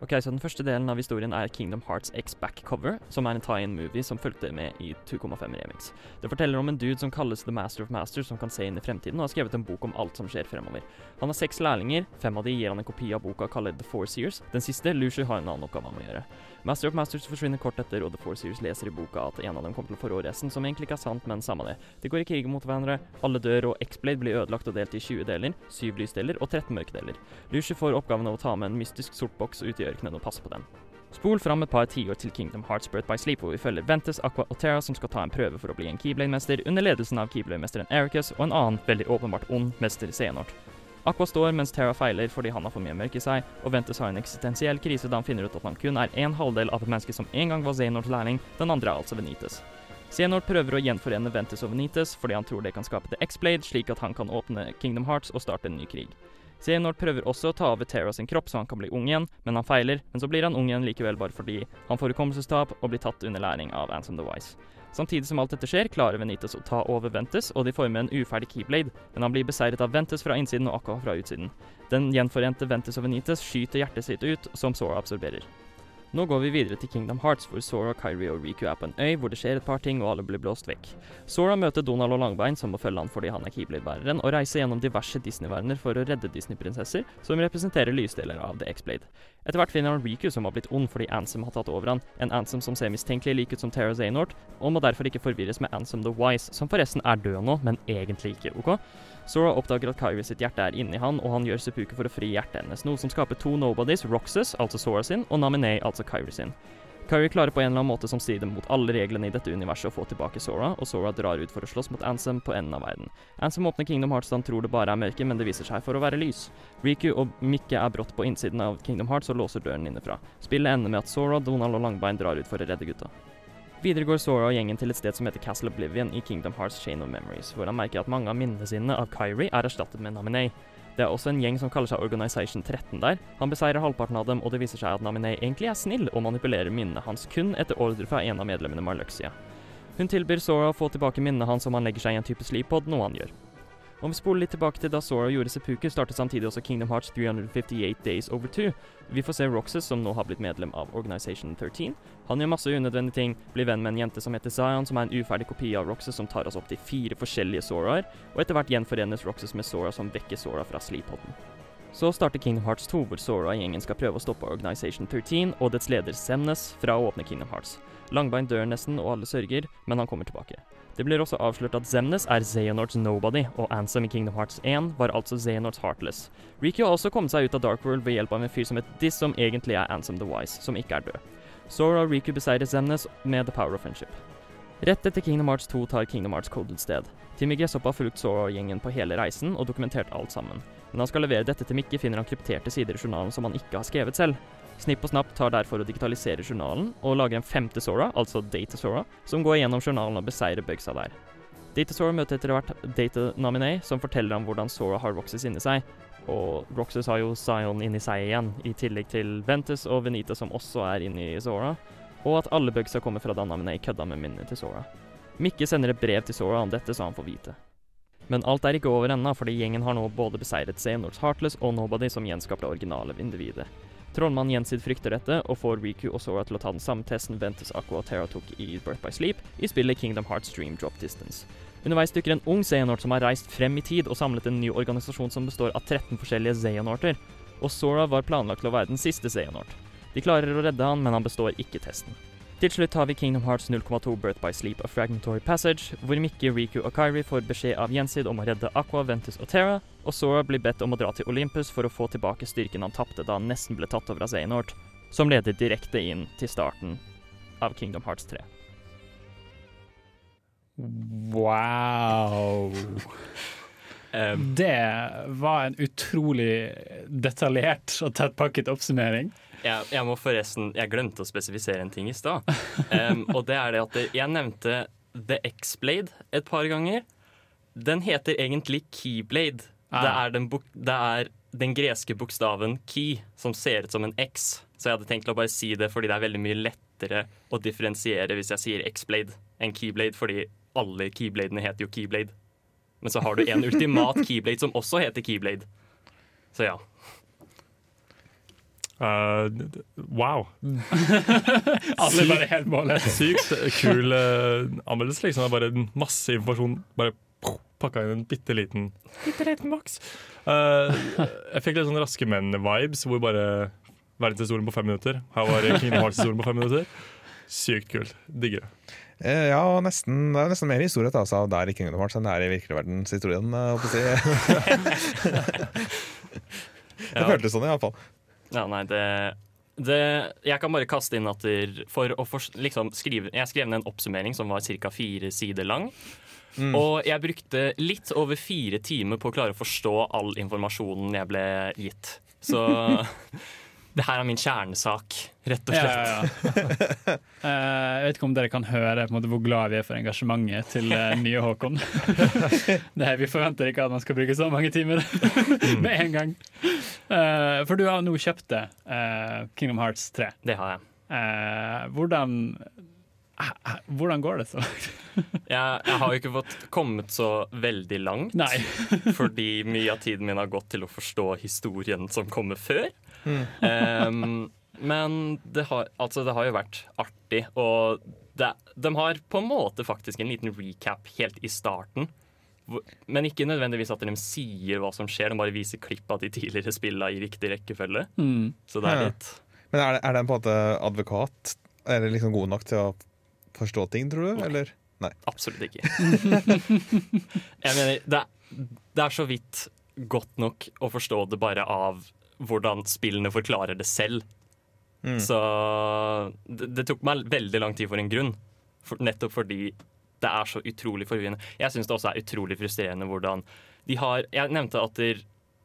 Ok, så Den første delen av historien er Kingdom Hearts X Backcover, som er en tie-in-movie som fulgte med i 2,5 Remix. Det forteller om en dude som kalles The Master of Masters, som kan se inn i fremtiden, og har skrevet en bok om alt som skjer fremover. Han har seks lærlinger, fem av de gir han en kopi av boka kalt The Four Seers. Den siste, Lucy, har en annen oppgave han må gjøre. Master of Masters forsvinner kort etter, og The Four Series leser i boka at en av dem kommer til å få resten, som egentlig ikke er sant, men samme det. De går i krig mot hverandre, alle dør, og X-Blade blir ødelagt og delt i 20 deler, 7 lysdeler og 13 mørkedeler. Lucy får oppgaven av å ta med en mystisk sort boks ut i ørkenen og passe på den. Spol fram et par tiår til Kingdom Hearts Birth by Sleep, hvor vi følger Ventus, Aqua og Terra som skal ta en prøve for å bli en Keyblade-mester under ledelsen av Keyblade-mesteren Ericus og en annen, veldig åpenbart ond, mester Xehanort. Aqua står mens Terra feiler fordi han har for mye mørke i seg, og Ventus har en eksistensiell krise da han finner ut at han kun er en halvdel av et menneske som en gang var Xenorts lærling, den andre er altså Venites. Xenort prøver å gjenforene Ventus og Venites fordi han tror det kan skape The X-Blade, slik at han kan åpne Kingdom Hearts og starte en ny krig. Xenort prøver også å ta over Terra sin kropp så han kan bli ung igjen, men han feiler. Men så blir han ung igjen likevel bare fordi han får hukommelsestap og blir tatt under læring av Ansem the Wise. Samtidig som alt dette skjer, klarer Venitas å ta over Ventus, og de former en uferdig Keyblade, men han blir beseiret av Ventus fra innsiden og Aqua fra utsiden. Den gjenforente Ventus og Venitas skyter hjertet sitt ut, som Sora absorberer. Nå går vi videre til Kingdom Hearts, hvor Sora, Kyrie og Riku er på en øy hvor det skjer et par ting og alle blir blåst vekk. Sora møter Donald og Langbein, som må følge han fordi han er Keyblade-bæreren, og reise gjennom diverse Disney-verdener for å redde Disney-prinsesser, som representerer lysdeler av The X-Blade. Etter hvert finner han Riku, som har blitt ond fordi Ansem har tatt over han, en Ansem som ser mistenkelig lik ut som Terra Zaynort, og må derfor ikke forvirres med Ansem the Wise, som forresten er død nå, men egentlig ikke, OK? Sora oppdager at Kyrie sitt hjerte er inni han, og han gjør Sepuku for å fri hjertet hennes, noe som skaper to nobodies, Roxas, altså Sora sin, og Naminé, altså Kyrie sin. Kyrie klarer på en eller annen måte som strider mot alle reglene i dette universet å få tilbake Sora, og Sora drar ut for å slåss mot Ansem på enden av verden. Ansem åpner Kingdom Hearts da han tror det bare er mørke, men det viser seg for å være lys. Riku og Mikke er brått på innsiden av Kingdom Hearts og låser døren innenfra. Spillet ender med at Sora, Donald og Langbein drar ut for å redde gutta. Videre går Sora og gjengen til et sted som heter Castle Oblivion i Kingdom Hearts Chain of Memories, hvor han merker at mange av minnene sine av Kyrie er erstattet med Naminé. Det er også en gjeng som kaller seg Organization 13 der. Han beseirer halvparten av dem, og det viser seg at Naminé egentlig er snill og manipulerer minnene hans kun etter ordre fra en av medlemmene Marluxia. Hun tilbyr Sora å få tilbake minnene hans om han legger seg i en type sleepod, noe han gjør. Om vi spoler litt tilbake til da Sora gjorde seppuku, startet samtidig også Kingdom Hearts 358 Days Over 2. Vi får se Roxas, som nå har blitt medlem av Organization 13. Han gjør masse unødvendige ting, blir venn med en jente som heter Zion, som er en uferdig kopi av Roxas som tar oss opp til fire forskjellige Soraer, og etter hvert gjenforenes Roxas med Sora som vekker Sora fra sleep-poden. Så starter Kingdom Hearts 2, hvor Sora og gjengen skal prøve å stoppe Organization 13 og dets leder Semnes fra å åpne Kingdom Hearts. Langbein dør nesten, og alle sørger, men han kommer tilbake. Det blir også avslørt at Zemnes er Xehanorts Nobody, og Ansem i Kingdom Hearts 1 var altså Xehanorts Heartless. Riku har også kommet seg ut av Dark World ved hjelp av en fyr som het Diss, som egentlig er Ansem the Wise, som ikke er død. Sora og Riku beseirer Zemnes med The Power of Friendship. Rett etter Kingdom Hearts 2 tar Kingdom Hearts Coded sted. Timmy Gresshopp har fulgt Sora og gjengen på hele reisen og dokumentert alt sammen. Men han skal levere dette til Mikke, finner han krypterte sider i journalen som han ikke har skrevet selv. Snipp og Snapp tar derfor å digitalisere journalen, og lager en femte Sora, altså Data Sora, som går gjennom journalen og beseirer bugsa der. Data Sora møter etter hvert Data Nominé, som forteller om hvordan Sora har Roxas inni seg. Og Roxas har jo Zion inni seg igjen, i tillegg til Ventus og Venita som også er inni Sora. Og at alle bugsa kommer fra da Nominé kødda med minnet til Sora. Mikke sender et brev til Sora om dette, så han får vite. Men alt er ikke over ennå, fordi gjengen har nå både beseiret Xehanorts Heartless og Nobody, som gjenskapte originale individet. Trollmann Jensid frykter dette, og får Riku og Sora til å ta den samme testen Ventus Aqua og Terra tok i Birth by Sleep, i spillet Kingdom Hearts Dream Drop Distance. Underveis dukker en ung Xehanort som har reist frem i tid og samlet en ny organisasjon som består av 13 forskjellige Xehanorter, og Sora var planlagt til å være den siste Xehanort. De klarer å redde han, men han består ikke testen. Til slutt har vi Kingdom Hearts 0,2 Birth by Sleep of Fragmentary Passage, hvor Mikke, Riku og Kairi får beskjed av Jensid om å redde Aqua, Ventus og Terra, og Sora blir bedt om å dra til Olympus for å få tilbake styrken han tapte da han nesten ble tatt over av Xehanort, som leder direkte inn til starten av Kingdom Hearts 3. Wow. Um, Det var en utrolig detaljert og tettpakket oppsummering. jeg, jeg må forresten Jeg glemte å spesifisere en ting i stad. Um, og det er det at jeg nevnte The X-Blade et par ganger. Den heter egentlig Keyblade. Ah. Det, er den det er den greske bokstaven key, som ser ut som en X. Så jeg hadde tenkt å bare si det fordi det er veldig mye lettere å differensiere hvis jeg sier X-Blade enn Keyblade, fordi alle keybladene heter jo Keyblade. Men så har du en ultimat keyblade som også heter Keyblade. Så ja. Eh, d- wow. Alle bare helt målet. Sykt kul uh, anmeldelse. Liksom. Bare masse informasjon bare pakka inn en bitte liten Bitte liten boks. Uh, jeg fikk litt sånn Raske menn-vibes, hvor bare verdenshistorien på fem minutter. Her var Kingdom Hearts-historien på fem minutter. Sykt kult. Digger det. Eh, Ja, nesten, det er nesten mer historie å ta seg av der i Kingdom Hearts enn det er i virkelig eh, holdt på si. Det føltes sånn, iallfall. Ja, nei, det, det Jeg kan bare kaste inn at for å for, liksom skrive Jeg skrev ned en oppsummering som var ca. fire sider lang. Og jeg brukte litt over fire timer på å klare å forstå all informasjonen jeg ble gitt. Så det her er min kjernesak, rett og slett. ja, ja. Eh, jeg vet ikke om dere kan høre måte, hvor glad vi er for engasjementet til eh, nye Håkon. det er, vi forventer ikke at man skal bruke så mange timer med en gang. Eh, for du har nå kjøpt det, Kingdom Hearts 3. Det har jeg. Hvordan, hvordan går det så? jeg. Jeg har jo ikke fått kommet så veldig langt. Nei. fordi mye av tiden min har gått til å forstå historien som kommer før. Um, men det har, altså det har jo vært artig, og det, de har på en måte faktisk en liten recap helt i starten. Men ikke nødvendigvis at de sier hva som skjer, de bare viser klipp av de tidligere spillene i riktig rekkefølge. Mm. Så det er Ja. litt Men er, det- er den på en måte advokat? Er det liksom god nok til å forstå ting, tror du? Eller? Absolutt ikke. Jeg mener, det, er- det er så vidt godt nok å forstå det bare av hvordan spillene forklarer det selv. Mm. Så det, det tok meg veldig lang tid for en grunn. For, nettopp fordi det er så utrolig forvirrende. Jeg syns det også er utrolig frustrerende hvordan de har Jeg nevnte at der,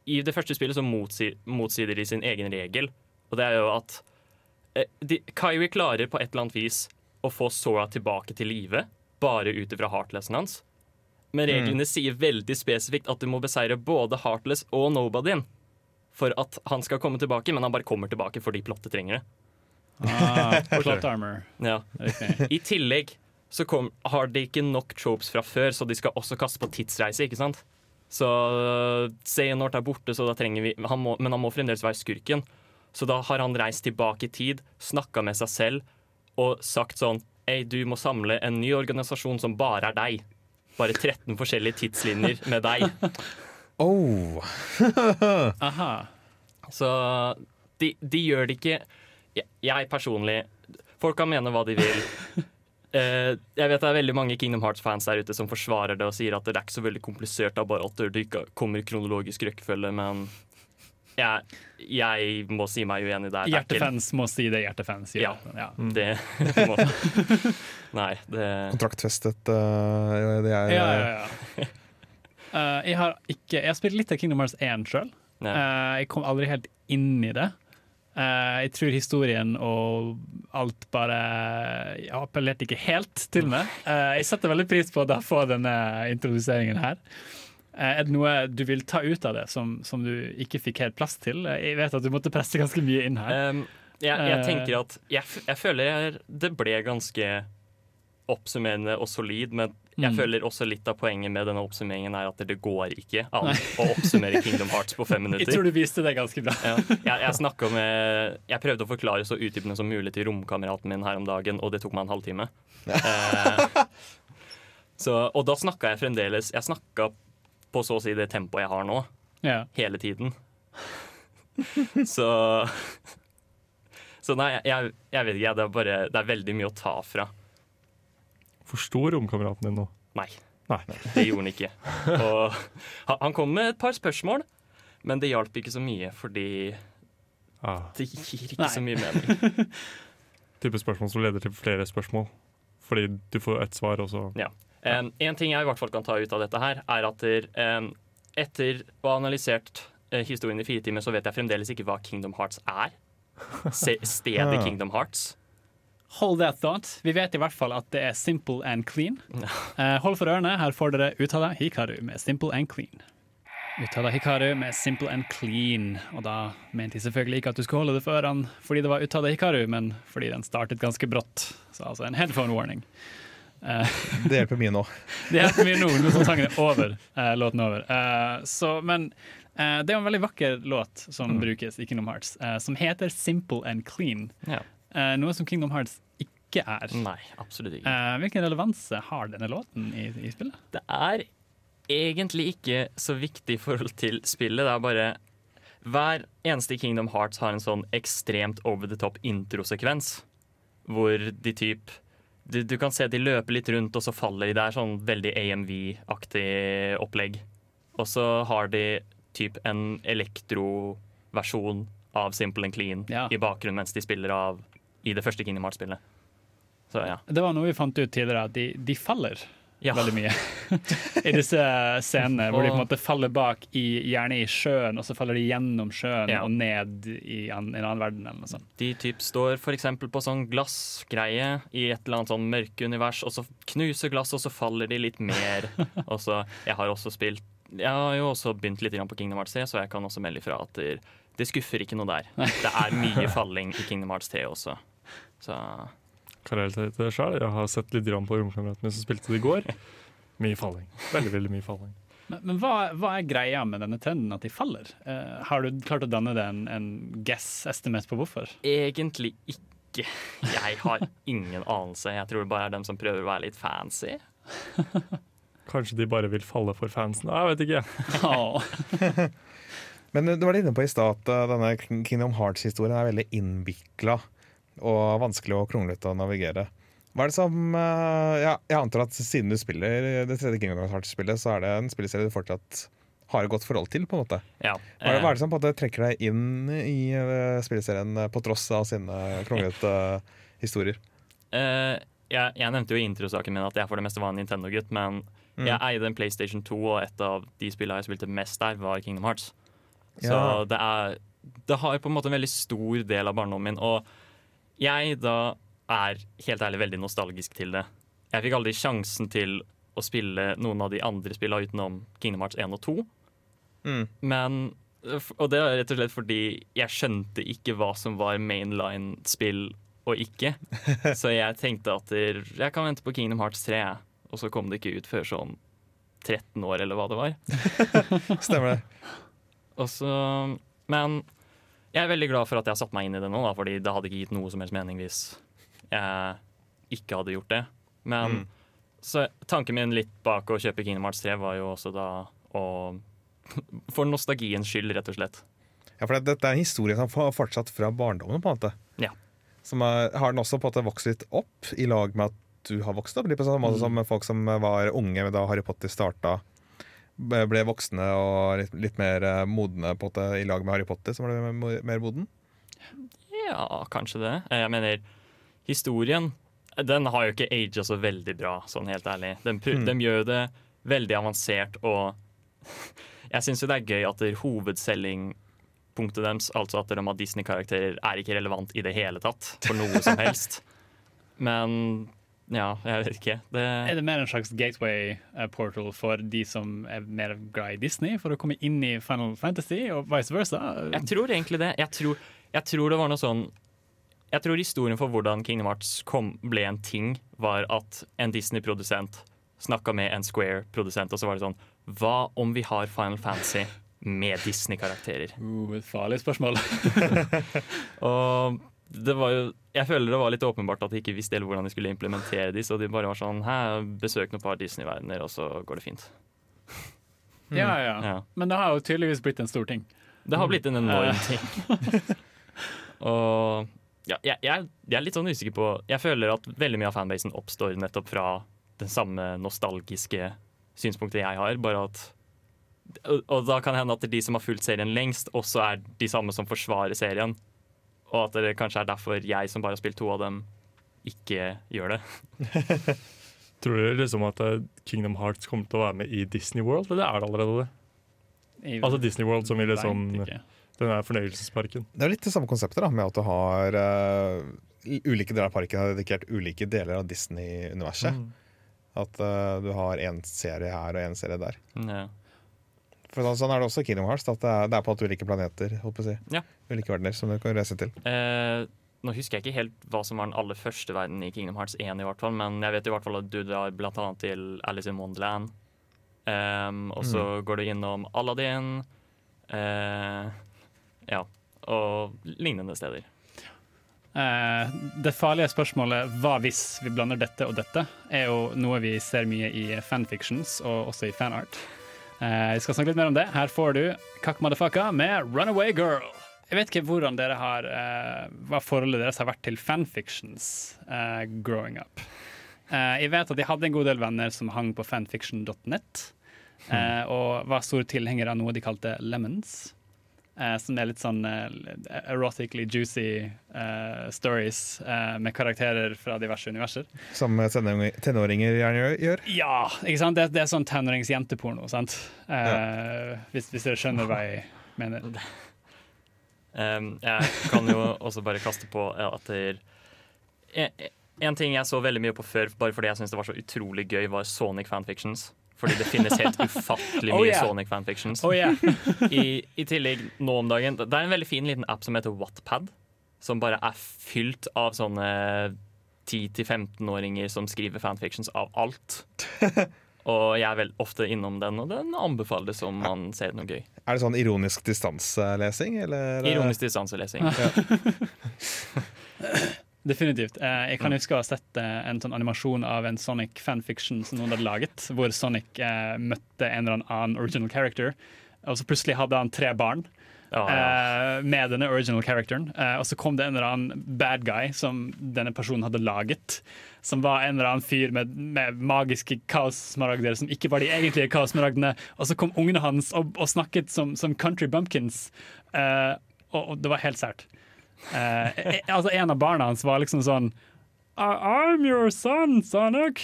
i det første spillet så motsier, motsider de sin egen regel, og det er jo at eh, de, Kyrie klarer på et eller annet vis å få Sora tilbake til live, bare ut ifra heartlessen hans. Men reglene sier veldig spesifikt at du må beseire både Heartless og Nobodyen for at han skal komme tilbake, men han bare kommer tilbake fordi plottet trenger det. Ah, plot armor. Ja. Okay. I tillegg så kom, har de ikke nok tropes fra før, så de skal også kaste på tidsreise, ikke sant? Så Xehanort er borte, så da trenger vi han må, Men han må fremdeles være skurken. Så da har han reist tilbake i tid, snakka med seg selv og sagt sånn Ei, du må samle en ny organisasjon som bare er deg. Bare 13 forskjellige tidslinjer med deg. Oh. Aha. Så de, de gjør det ikke jeg, jeg personlig Folk kan mene hva de vil. Uh, jeg vet det er veldig mange Kingdom Hearts-fans der ute som forsvarer det og sier at det er ikke så veldig komplisert, det er bare at det ikke kommer i kronologisk rekkefølge, men jeg, jeg må si meg uenig der. Er Hjertefans må si det hjertefans sier. Ja. ja. Det må Nei, det Kontraktfestet uh, det er, Ja, ja, ja. Eh, jeg har ikke Jeg har spilt litt av Kingdom Hearts 1 sjøl. Uh, jeg kom aldri helt inn i det. Uh, jeg tror historien og alt bare Jeg appellerte ikke helt til meg. Uh, jeg setter veldig pris på å få denne introduseringen her. Uh, er det noe du vil ta ut av det som, som du ikke fikk helt plass til? Jeg vet at du måtte presse ganske mye inn her. Um, jeg, jeg tenker at jeg, jeg føler jeg, det ble ganske oppsummerende og solid, men jeg Mm. føler også litt av poenget med denne oppsummeringen er at det går ikke an å oppsummere Kingdom Hearts på fem minutter. Jeg tror du viste det ganske bra. Ja. Jeg, jeg, med, jeg prøvde å forklare så utdypende som mulig til romkameraten min her om dagen, og det tok meg en halvtime. Eh, så, og da snakka jeg fremdeles Jeg snakka på så å si det tempoet jeg har nå, Ja. hele tiden. Så Så nei, jeg, jeg vet ikke. Det er bare Det er veldig mye å ta fra. Forsto romkameraten din nå? Nei. Nei. Det gjorde han ikke. Og han- kom med et par spørsmål, men det hjalp ikke så mye, fordi Ah, det gir ikke Nei. så mye mening. type spørsmål som leder til flere spørsmål. Fordi du får ett svar, og så Ja. Um, en ting jeg i hvert fall kan ta ut av dette her, er at der, um, etter å ha analysert uh, historien i fire timer, så vet jeg fremdeles ikke hva Kingdom Hearts er. Se, stedet Ah. Kingdom Hearts. Hold that thought. Vi vet i hvert fall at det er simple and clean. Uh, hold for ørene, her får dere Uttala Hikaru med simple and clean. Uttala Hikaru med simple and clean. Og da mente jeg selvfølgelig ikke at du skulle holde det for ørene fordi det var Uttala Hikaru, men fordi den startet ganske brått. Så altså en headphone warning. Uh, Det hjelper mye nå. det hjelper mye nå, nå som sangen er over. Uh, låten er over. Så, men det er en veldig vakker låt som brukes i Kingdom Hearts, som heter Simple and Clean. Ja. Noe som Kingdom Hearts ikke er. Nei, absolutt ikke. Eh, hvilken relevanse har denne låten i, i spillet? Det er egentlig ikke så viktig i forhold til spillet. Det er bare Hver eneste Kingdom Hearts har en sånn ekstremt over the top introsekvens. Hvor de typ du, du kan se de løper litt rundt, og så faller de. Det er sånn veldig AMV-aktig opplegg. Og så har de typ en elektroversjon av Simple and Clean Ja. i bakgrunnen mens de spiller av i det første Kingdom Hearts-spillet. Så ja. Det var noe vi fant ut tidligere, at de, de faller ja. veldig mye. I disse scenene hvor de på en måte faller bak, i, gjerne i sjøen, og så faller de gjennom sjøen Ja. og ned i en, en annen verden. eller noe sånt. De typ står eksempel på sånn glassgreie i et eller annet sånn mørkeunivers, og så knuser glass, og så faller de litt mer. og så, Jeg har også spilt Jeg har jo også begynt litt på Kingdom Hearts 3, så jeg kan også melde ifra at det, det skuffer ikke noe der. Det er mye falling i Kingdom Hearts 3 også. Så kan jeg relatere til det sjøl. Jeg har sett litt på romkameratene som spilte det i går. Mye falling. Veldig, veldig mye falling. Men, men hva, hva er greia med denne trenden, at de faller? Eh, har du klart å danne deg en, en guess estimate på hvorfor? egentlig ikke. Jeg har ingen anelse. Jeg tror det bare er dem som prøver å være litt fancy. Kanskje de bare vil falle for fansen. Jeg vet ikke. Men du var litt inne på i stad at uh, denne Kingdom Hearts-historien er veldig innvikla og vanskelig og kronglete å navigere. Hva er det som uh, ja, Jeg antar at siden du spiller det tredje Kingdom Hearts-spillet, så er det en spilleserie du fortsatt har et godt forhold til, på en måte. Ja. Hva er, det, hva eh, er det som på en måte trekker deg inn i uh, spilleserien på tross av sine kronglete historier? Uh, jeg, jeg nevnte jo i introsaken min at jeg for det meste var en Nintendo-gutt, men Mm. jeg eide en PlayStation 2, og et av de spillene jeg spilte mest der, var Kingdom Hearts. Så Ja. det er Det har på en måte en veldig stor del av barndommen min, og jeg da er helt ærlig veldig nostalgisk til det. Jeg fikk aldri sjansen til å spille noen av de andre spillene utenom Kingdom Hearts 1 og 2. Mm. Men Og det er rett og slett fordi jeg skjønte ikke hva som var mainline-spill og ikke. Så jeg tenkte at jeg kan vente på Kingdom Hearts 3, og så kom det ikke ut før sånn 13 år, eller hva det var. Stemmer det. Og så, men jeg er veldig glad for at jeg har satt meg inn i det nå, da, fordi det hadde ikke gitt noe som helst mening hvis jeg ikke hadde gjort det. Men Mm. så tanken min litt bak å kjøpe Kingdom Hearts 3 var jo også da å For nostalgiens skyld, rett og slett. Ja, for Dette er en historie som har fortsatt fra barndommen. på en måte Ja. Som er, Har den også på en måte vokst litt opp i lag med at du har vokst opp? Litt på samme måte som folk som var unge da Harry Potter starta, ble voksne og litt, litt mer eh, modne på det, i lag med Harry Potter, som ble mer moden? Ja, kanskje det. Eh, Jeg mener, historien den har jo ikke aga så veldig bra, sånn helt ærlig. De, Mm. de gjør det veldig avansert, og jeg syns jo det er gøy at hovedselgingpunktet deres, altså at de har Disney-karakterer, er ikke relevant i det hele tatt for noe som helst. Men ja, jeg vet ikke. Er Det, det mer en slags gateway eh, portal for de som er mer glad i Disney, for å komme inn i Final Fantasy, og vice versa? jeg tror egentlig det. Jeg tror, jeg tror det var noe sånn Jeg tror historien for hvordan Kingdom Hearts kom, ble en ting, var at en Disney-produsent snakka med en Square-produsent, og så var det sånn Hva om vi har Final Fantasy med Disney-karakterer? Uh, et farlig spørsmål. Og det var jo Jeg føler det var litt åpenbart at de ikke visste helt hvordan de skulle implementere de, så de bare var sånn Hæ, besøk noen par Disney-verdener, og så går det fint. ja, ja. Ja. Men det har jo tydeligvis blitt en stor ting. Det har blitt en enorm ting. og ja, jeg, jeg, jeg er litt sånn usikker på Jeg føler at veldig mye av fanbasen oppstår nettopp fra den samme nostalgiske synspunktet jeg har, bare at og, og da kan det hende at de som har fulgt serien lengst, også er de samme som forsvarer serien. Og at det kanskje er derfor jeg, som bare har spilt to av dem, ikke gjør det. Tror dere liksom at eh, Kingdom Hearts kommer til å være med i Disney World, eller er det allerede det? Jeg Altså Disney World som i liksom den der fornøyelsesparken. Det er litt det samme konseptet, da, med at du har uh, ulike deler av parken har dedikert ulike deler av Disney-universet. Mm. At uh, du har én serie her og én serie der. Ja. For sånn- Sånn er det også i Kingdom Hearts. At det er, det er på at ulike planeter. Si. Ja. Ulike verdener som du kan reise til. Eh, nå husker jeg ikke helt hva som var den aller første verden i Kingdom Hearts 1, i hvert fall, men jeg vet i hvert fall at du drar blant annet til Alice in Wonderland. Um, og så går du innom Aladdin. Uh, ja, og lignende steder. Uh, det farlige spørsmålet hva hvis vi blander dette og dette, er jo noe vi ser mye i fanfictions og også i fanart. Eh, vi skal snakke litt mer om det. Her får du Kakk Madafaka med 'Runaway Girl'. Jeg vet ikke hvordan dere har, eh, hva forholdet deres har vært til fanfictions uh, growing up. Uh, jeg vet at jeg hadde en god del venner som hang på fanfiction.net, uh, og var stor tilhenger av noe de kalte lemons. Eh, som er litt sånn uh, erotically juicy uh, stories eh, med karakterer fra diverse universer. Som tenåringer gjerne gjør-. Ja, ikke sant? Det, det er sånn tenåringsjenteporno, sant? Ja. hvis, hvis dere skjønner hva jeg mener. um, jeg kan jo også bare kaste på at det en, en ting jeg så veldig mye på før, bare fordi jeg syntes det var så utrolig gøy, var Sonic fanfictions. Fordi det finnes helt ufattelig Oh, mye yeah. Sonic fanfictions. Oh, yeah. I, I tillegg nå om dagen Det er en veldig fin liten app som heter Wattpad, som bare er fylt av sånne 10-15-åringer som skriver fanfictions av alt. Og jeg er vel ofte innom den, og den anbefales om man ser noe gøy. Er det sånn ironisk distanselesing, eller? Ironisk distanselesing. Definitivt. Eh, jeg kan huske å ha sett eh, en sånn animasjon av en Sonic fanfiction som noen hadde laget, hvor Sonic eh, møtte en eller annen original character, og så plutselig hadde han tre barn. Ja, ja. eh, med denne original characteren. Og så kom det en eller annen bad guy som denne personen hadde laget. Som var en eller annen fyr med, med magiske kaossmaragder som ikke var de egentlige kaossmaragdene. Og så kom ungene hans og, og snakket som, som country bumpkins. Eh, og, og det var helt sært. Eh, eh, altså En av barna hans var liksom sånn "I- I'm your son, Sonic.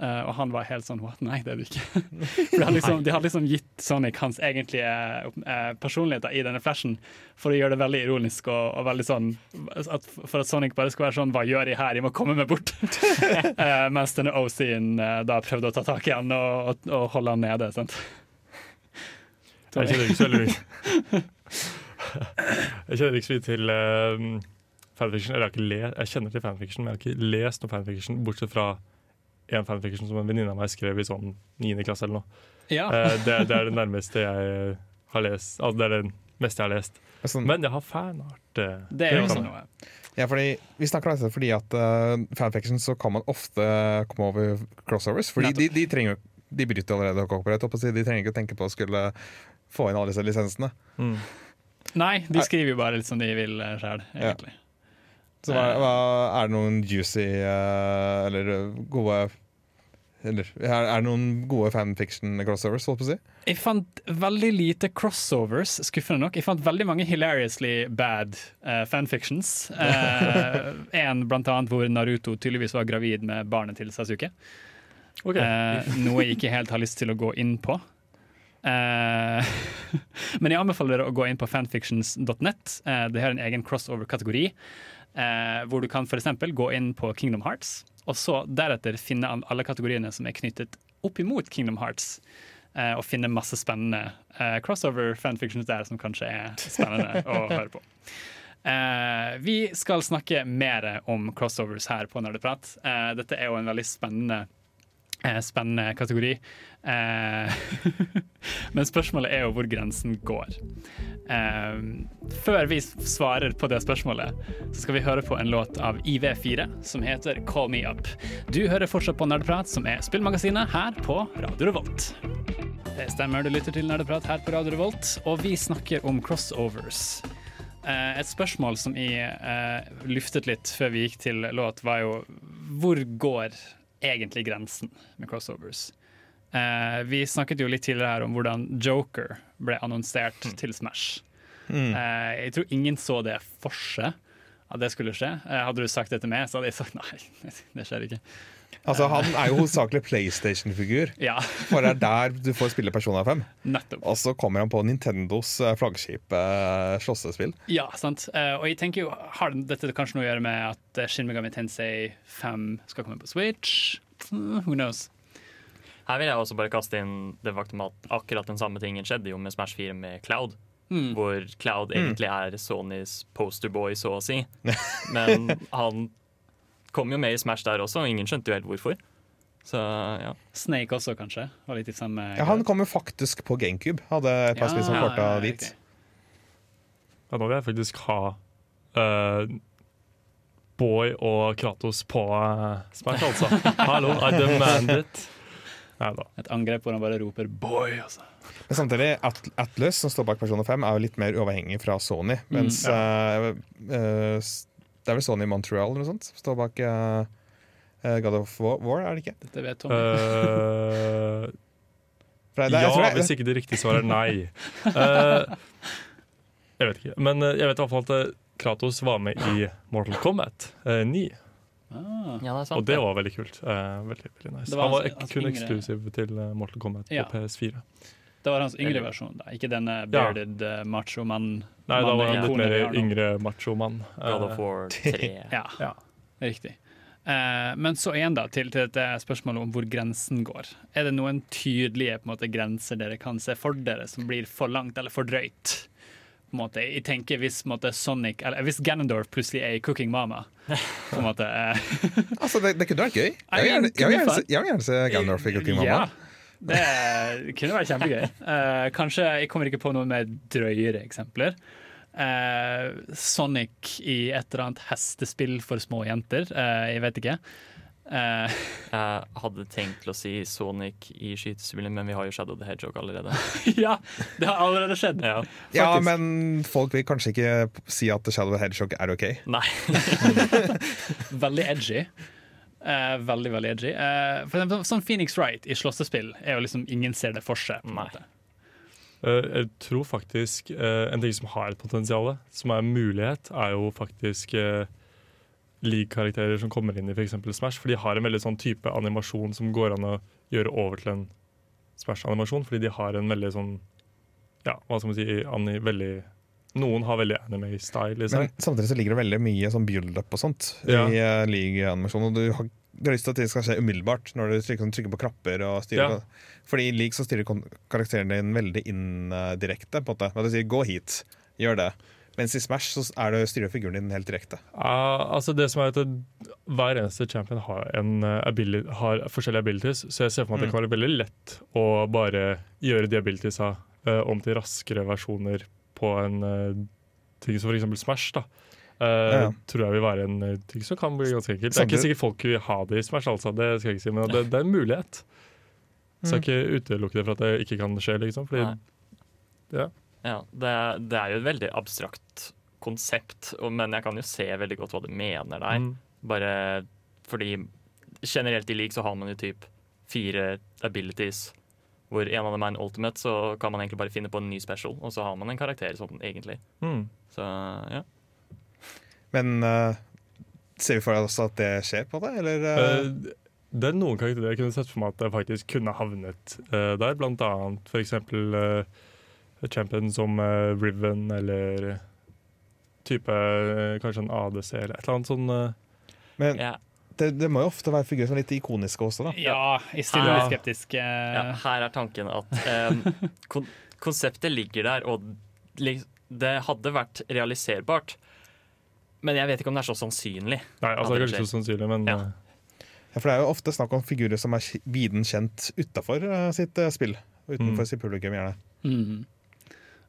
Eh, og han var helt sånn What? Nei, det er du ikke. For de hadde, liksom, de hadde liksom gitt Sonic hans egentlige eh, personligheter i denne flashen for å gjøre det veldig ironisk og, og veldig sånn at, For at Sonic bare skulle være sånn Hva gjør jeg her? Jeg må komme meg bort. Eh, mens denne OC-en eh, da prøvde å ta tak i han og, og, og holde han nede. Sant? Det er ikke så mye Jeg kjenner ikke så mye til uh, fanfiction. Eller jeg, har ikke le jeg kjenner til fanfiction, men jeg har ikke lest noe fanfiction, bortsett fra én fanfiction som en venninne av meg skrev i sånn 9. klasse eller noe. Ja. uh, det, det er det nærmeste jeg har lest. Altså, det er det meste jeg har lest. Sånn, Men jeg har fanart. Uh, Det er jo sånn noe. ja, fordi, vi snakker om det fordi at uh, fanfiction så kan man ofte komme over crossovers. Fordi de, de trenger De bryter allerede si. De trenger ikke å tenke på å skulle få inn alle disse lisensene. Mm. Nei, de skriver jo bare litt som de vil sjøl, Ja. Så hva, hva, er det noen juicy uh, eller gode eller, er, er det noen gode fanfiction-crossovers? holdt på å si? Jeg fant veldig lite crossovers, skuffende nok. Jeg fant veldig mange hilariously bad uh, fanfictions. Uh, en blant annet hvor Naruto tydeligvis var gravid med barnet til Sasuke. Okay. Uh, noe jeg ikke helt har lyst til å gå inn på. Eh, men jeg anbefaler dere å gå inn på fanfictions.net. Eh, det har en egen crossover-kategori. Eh, hvor du kan f.eks. gå inn på Kingdom Hearts, og så deretter finne alle kategoriene som er knyttet opp imot Kingdom Hearts. og finne masse spennende eh, crossover fanfictions der som kanskje er spennende å høre på. Uh, vi skal snakke mer om crossovers her på Nerdeprat. Uh, dette er jo en veldig spennende, spennende kategori. Eh, men spørsmålet er jo hvor grensen går. Eh, før vi svarer på det spørsmålet, så skal vi høre på en låt av IV4 som heter 'Call Me Up'. Du hører fortsatt på Nerdeprat, som er spillmagasinet her på Radio Revolt. Det stemmer, du lytter til Nerdeprat her på Radio Revolt, og vi snakker om crossovers. Eh, et spørsmål som jeg eh, luftet litt før vi gikk til låt, var jo hvor går egentlig grensen med crossovers? Uh, vi snakket jo litt tidligere her om hvordan Joker ble annonsert til Smash. Eh, jeg tror ingen så det for seg at det skulle skje. Uh, hadde du sagt det til meg, så hadde jeg sagt nei, det skjer ikke. Altså, Han er jo hovedsakelig PlayStation-figur, Ja, for det er der du får spille Persona 5. nettopp. Og så kommer han på Nintendos eh, flaggskip eh, slåssespill. Ja, sant. Eh, og jeg tenker jo, har dette kanskje noe å gjøre med at eh, Shin Megami Tensei 5 skal komme på Switch? Mm, who knows? Her vil jeg også bare kaste inn det faktum at akkurat den samme tingen skjedde jo med Smash 4 med Cloud. Mm. Hvor Cloud egentlig er Sonys posterboy, så å si. Men han kom jo med i Smash der også, og ingen skjønte jo helt hvorfor. Så ja. Snake også, kanskje? Var litt i samme Ja, Han kom jo faktisk på GameCube. Hadde et par spill som Ja, porta ja, dit. Ja, nå vil jeg faktisk ha uh, Boy og Kratos på uh, Smash, altså. Hallo, I demand it. Nei. Et angrep hvor han bare roper 'boy'. Altså. Men samtidig, At Atlus, som står bak Persona 5, er jo litt mer uavhengig fra Sony. Mens mm, ja. uh, s- det er vel Sony Montreal eller noe sånt som står bak eh, eh, God of War, er det ikke? Dette vet Tom. Uh, For det, ja, jeg jeg, hvis ikke det riktige svaret er nei. Uh, jeg vet ikke. Men eh, jeg vet i hvert fall at eh, Kratos var med i Mortal Kombat eh, 9. ah. ja, det sant. Og det var veldig kult. Uh, veldig, veldig nice. Var Han var hans kun yngre- eksklusiv til eh, Mortal Kombat Ja. på PS4. Det var hans yngre versjon, da. ikke denne bearded uh, macho-mann. Nei, da var han litt mer yngre machomann. God of Eh, War 3. Ja, Ja. riktig. Uh, men så igjen da, til, til dette spørsmålet om hvor grensen går. Er det noen tydelige på måte, grenser dere kan se for dere som blir for langt eller for drøyt? På måte, jeg tenker Hvis måte, Sonic, eller hvis Ganondorf plutselig er i Cooking Mama på en måte, uh. Altså, det, det kunne vært gøy. Jeg vil gjerne, gjerne, se- Gandalf i Cooking Mama. Ja, det kunne vært kjempegøy. Uh, kanskje Jeg kommer ikke på noen mer drøyere eksempler. Uh, Sonic i et eller annet hestespill for små jenter. Uh, jeg vet ikke. Eh, Jeg hadde tenkt til å si Sonic i skytespillet, men vi har jo Shadow the Hedgehog allerede. ja, det har allerede skjedd. Ja. Ja, men folk vil kanskje ikke si at Shadow the Hedgehog er OK. Nei. Veldig edgy. Eh, veldig, veldig edgy. Eh, for eksempel, sånn Phoenix Wright i slåssespill er jo liksom ingen ser det for seg. på en måte. Eh, jeg tror faktisk eh, en ting som har et potensial, som er en mulighet, er jo faktisk uh, league-karakterer som kommer inn i f.eks. Smash. For de har en veldig sånn type animasjon som går an å gjøre over til en Smash-animasjon. Fordi de har en veldig sånn Ja, hva skal man si veldig, Noen har veldig anime-style i Men samtidig så ligger det veldig mye sånn build-up og sånt Ja. i uh, league-animasjon. Og du har, du har lyst til at det skal skje umiddelbart når du trykker, sånn, trykker på knapper. og styrer Ja. Fordi i league så styrer karakteren din veldig indirekte. på en måte. Du sier, Gå hit, gjør det. Mens i Smash så er det styrer figuren din helt direkte. Uh, altså det som er at Hver eneste champion har, en, eh, abili- har forskjellige abilities, så jeg ser for meg at det kan være veldig lett å bare gjøre de abilitiesa eh, om til raskere versjoner på en eh, ting som f.eks. Smash. da. Uh, Ja. Tror jeg vil være en eh, ting som kan bli ganske enkelt. Det er ikke sikkert folk vil ha det i Smash, altså, det skal jeg ikke si, men det, det er en mulighet. Så jeg ikke utelukke det for at det ikke kan skje, liksom. Fordi, ja. Ja, det, er- det er jo et veldig abstrakt konsept, men jeg kan jo se veldig godt hva du mener der. Mm. Bare fordi generelt i league så har man jo typ fire abilities. Hvor en av dem er en ultimate, så kan man egentlig bare finne på en ny special. Og så har man en karakter sånn egentlig. Mm. Så ja. Men uh, ser vi for oss at det skjer på det, eller? uh, Uh, det er noen karakterer jeg kunne sett for meg at det faktisk kunne havnet der. Blant annet for eksempel uh, champion som Riven, eller type kanskje en ADC, eller et eller annet sånn men ja. Det, det må jo ofte være figurer som er litt ikoniske også, da. Ja, jeg stiller meg skeptisk. eh, ja. Her er tanken at eh, kon konseptet ligger der, og det hadde vært realiserbart. Men jeg vet ikke om det er så sannsynlig. Nei, altså, det er ikke så sannsynlig, men Ja. eh, Ja, for det er jo ofte snakk om figurer som er viden kjent utafor sitt eh, spill. Utenfor Mm. sitt publikum, gjerne. Mhm.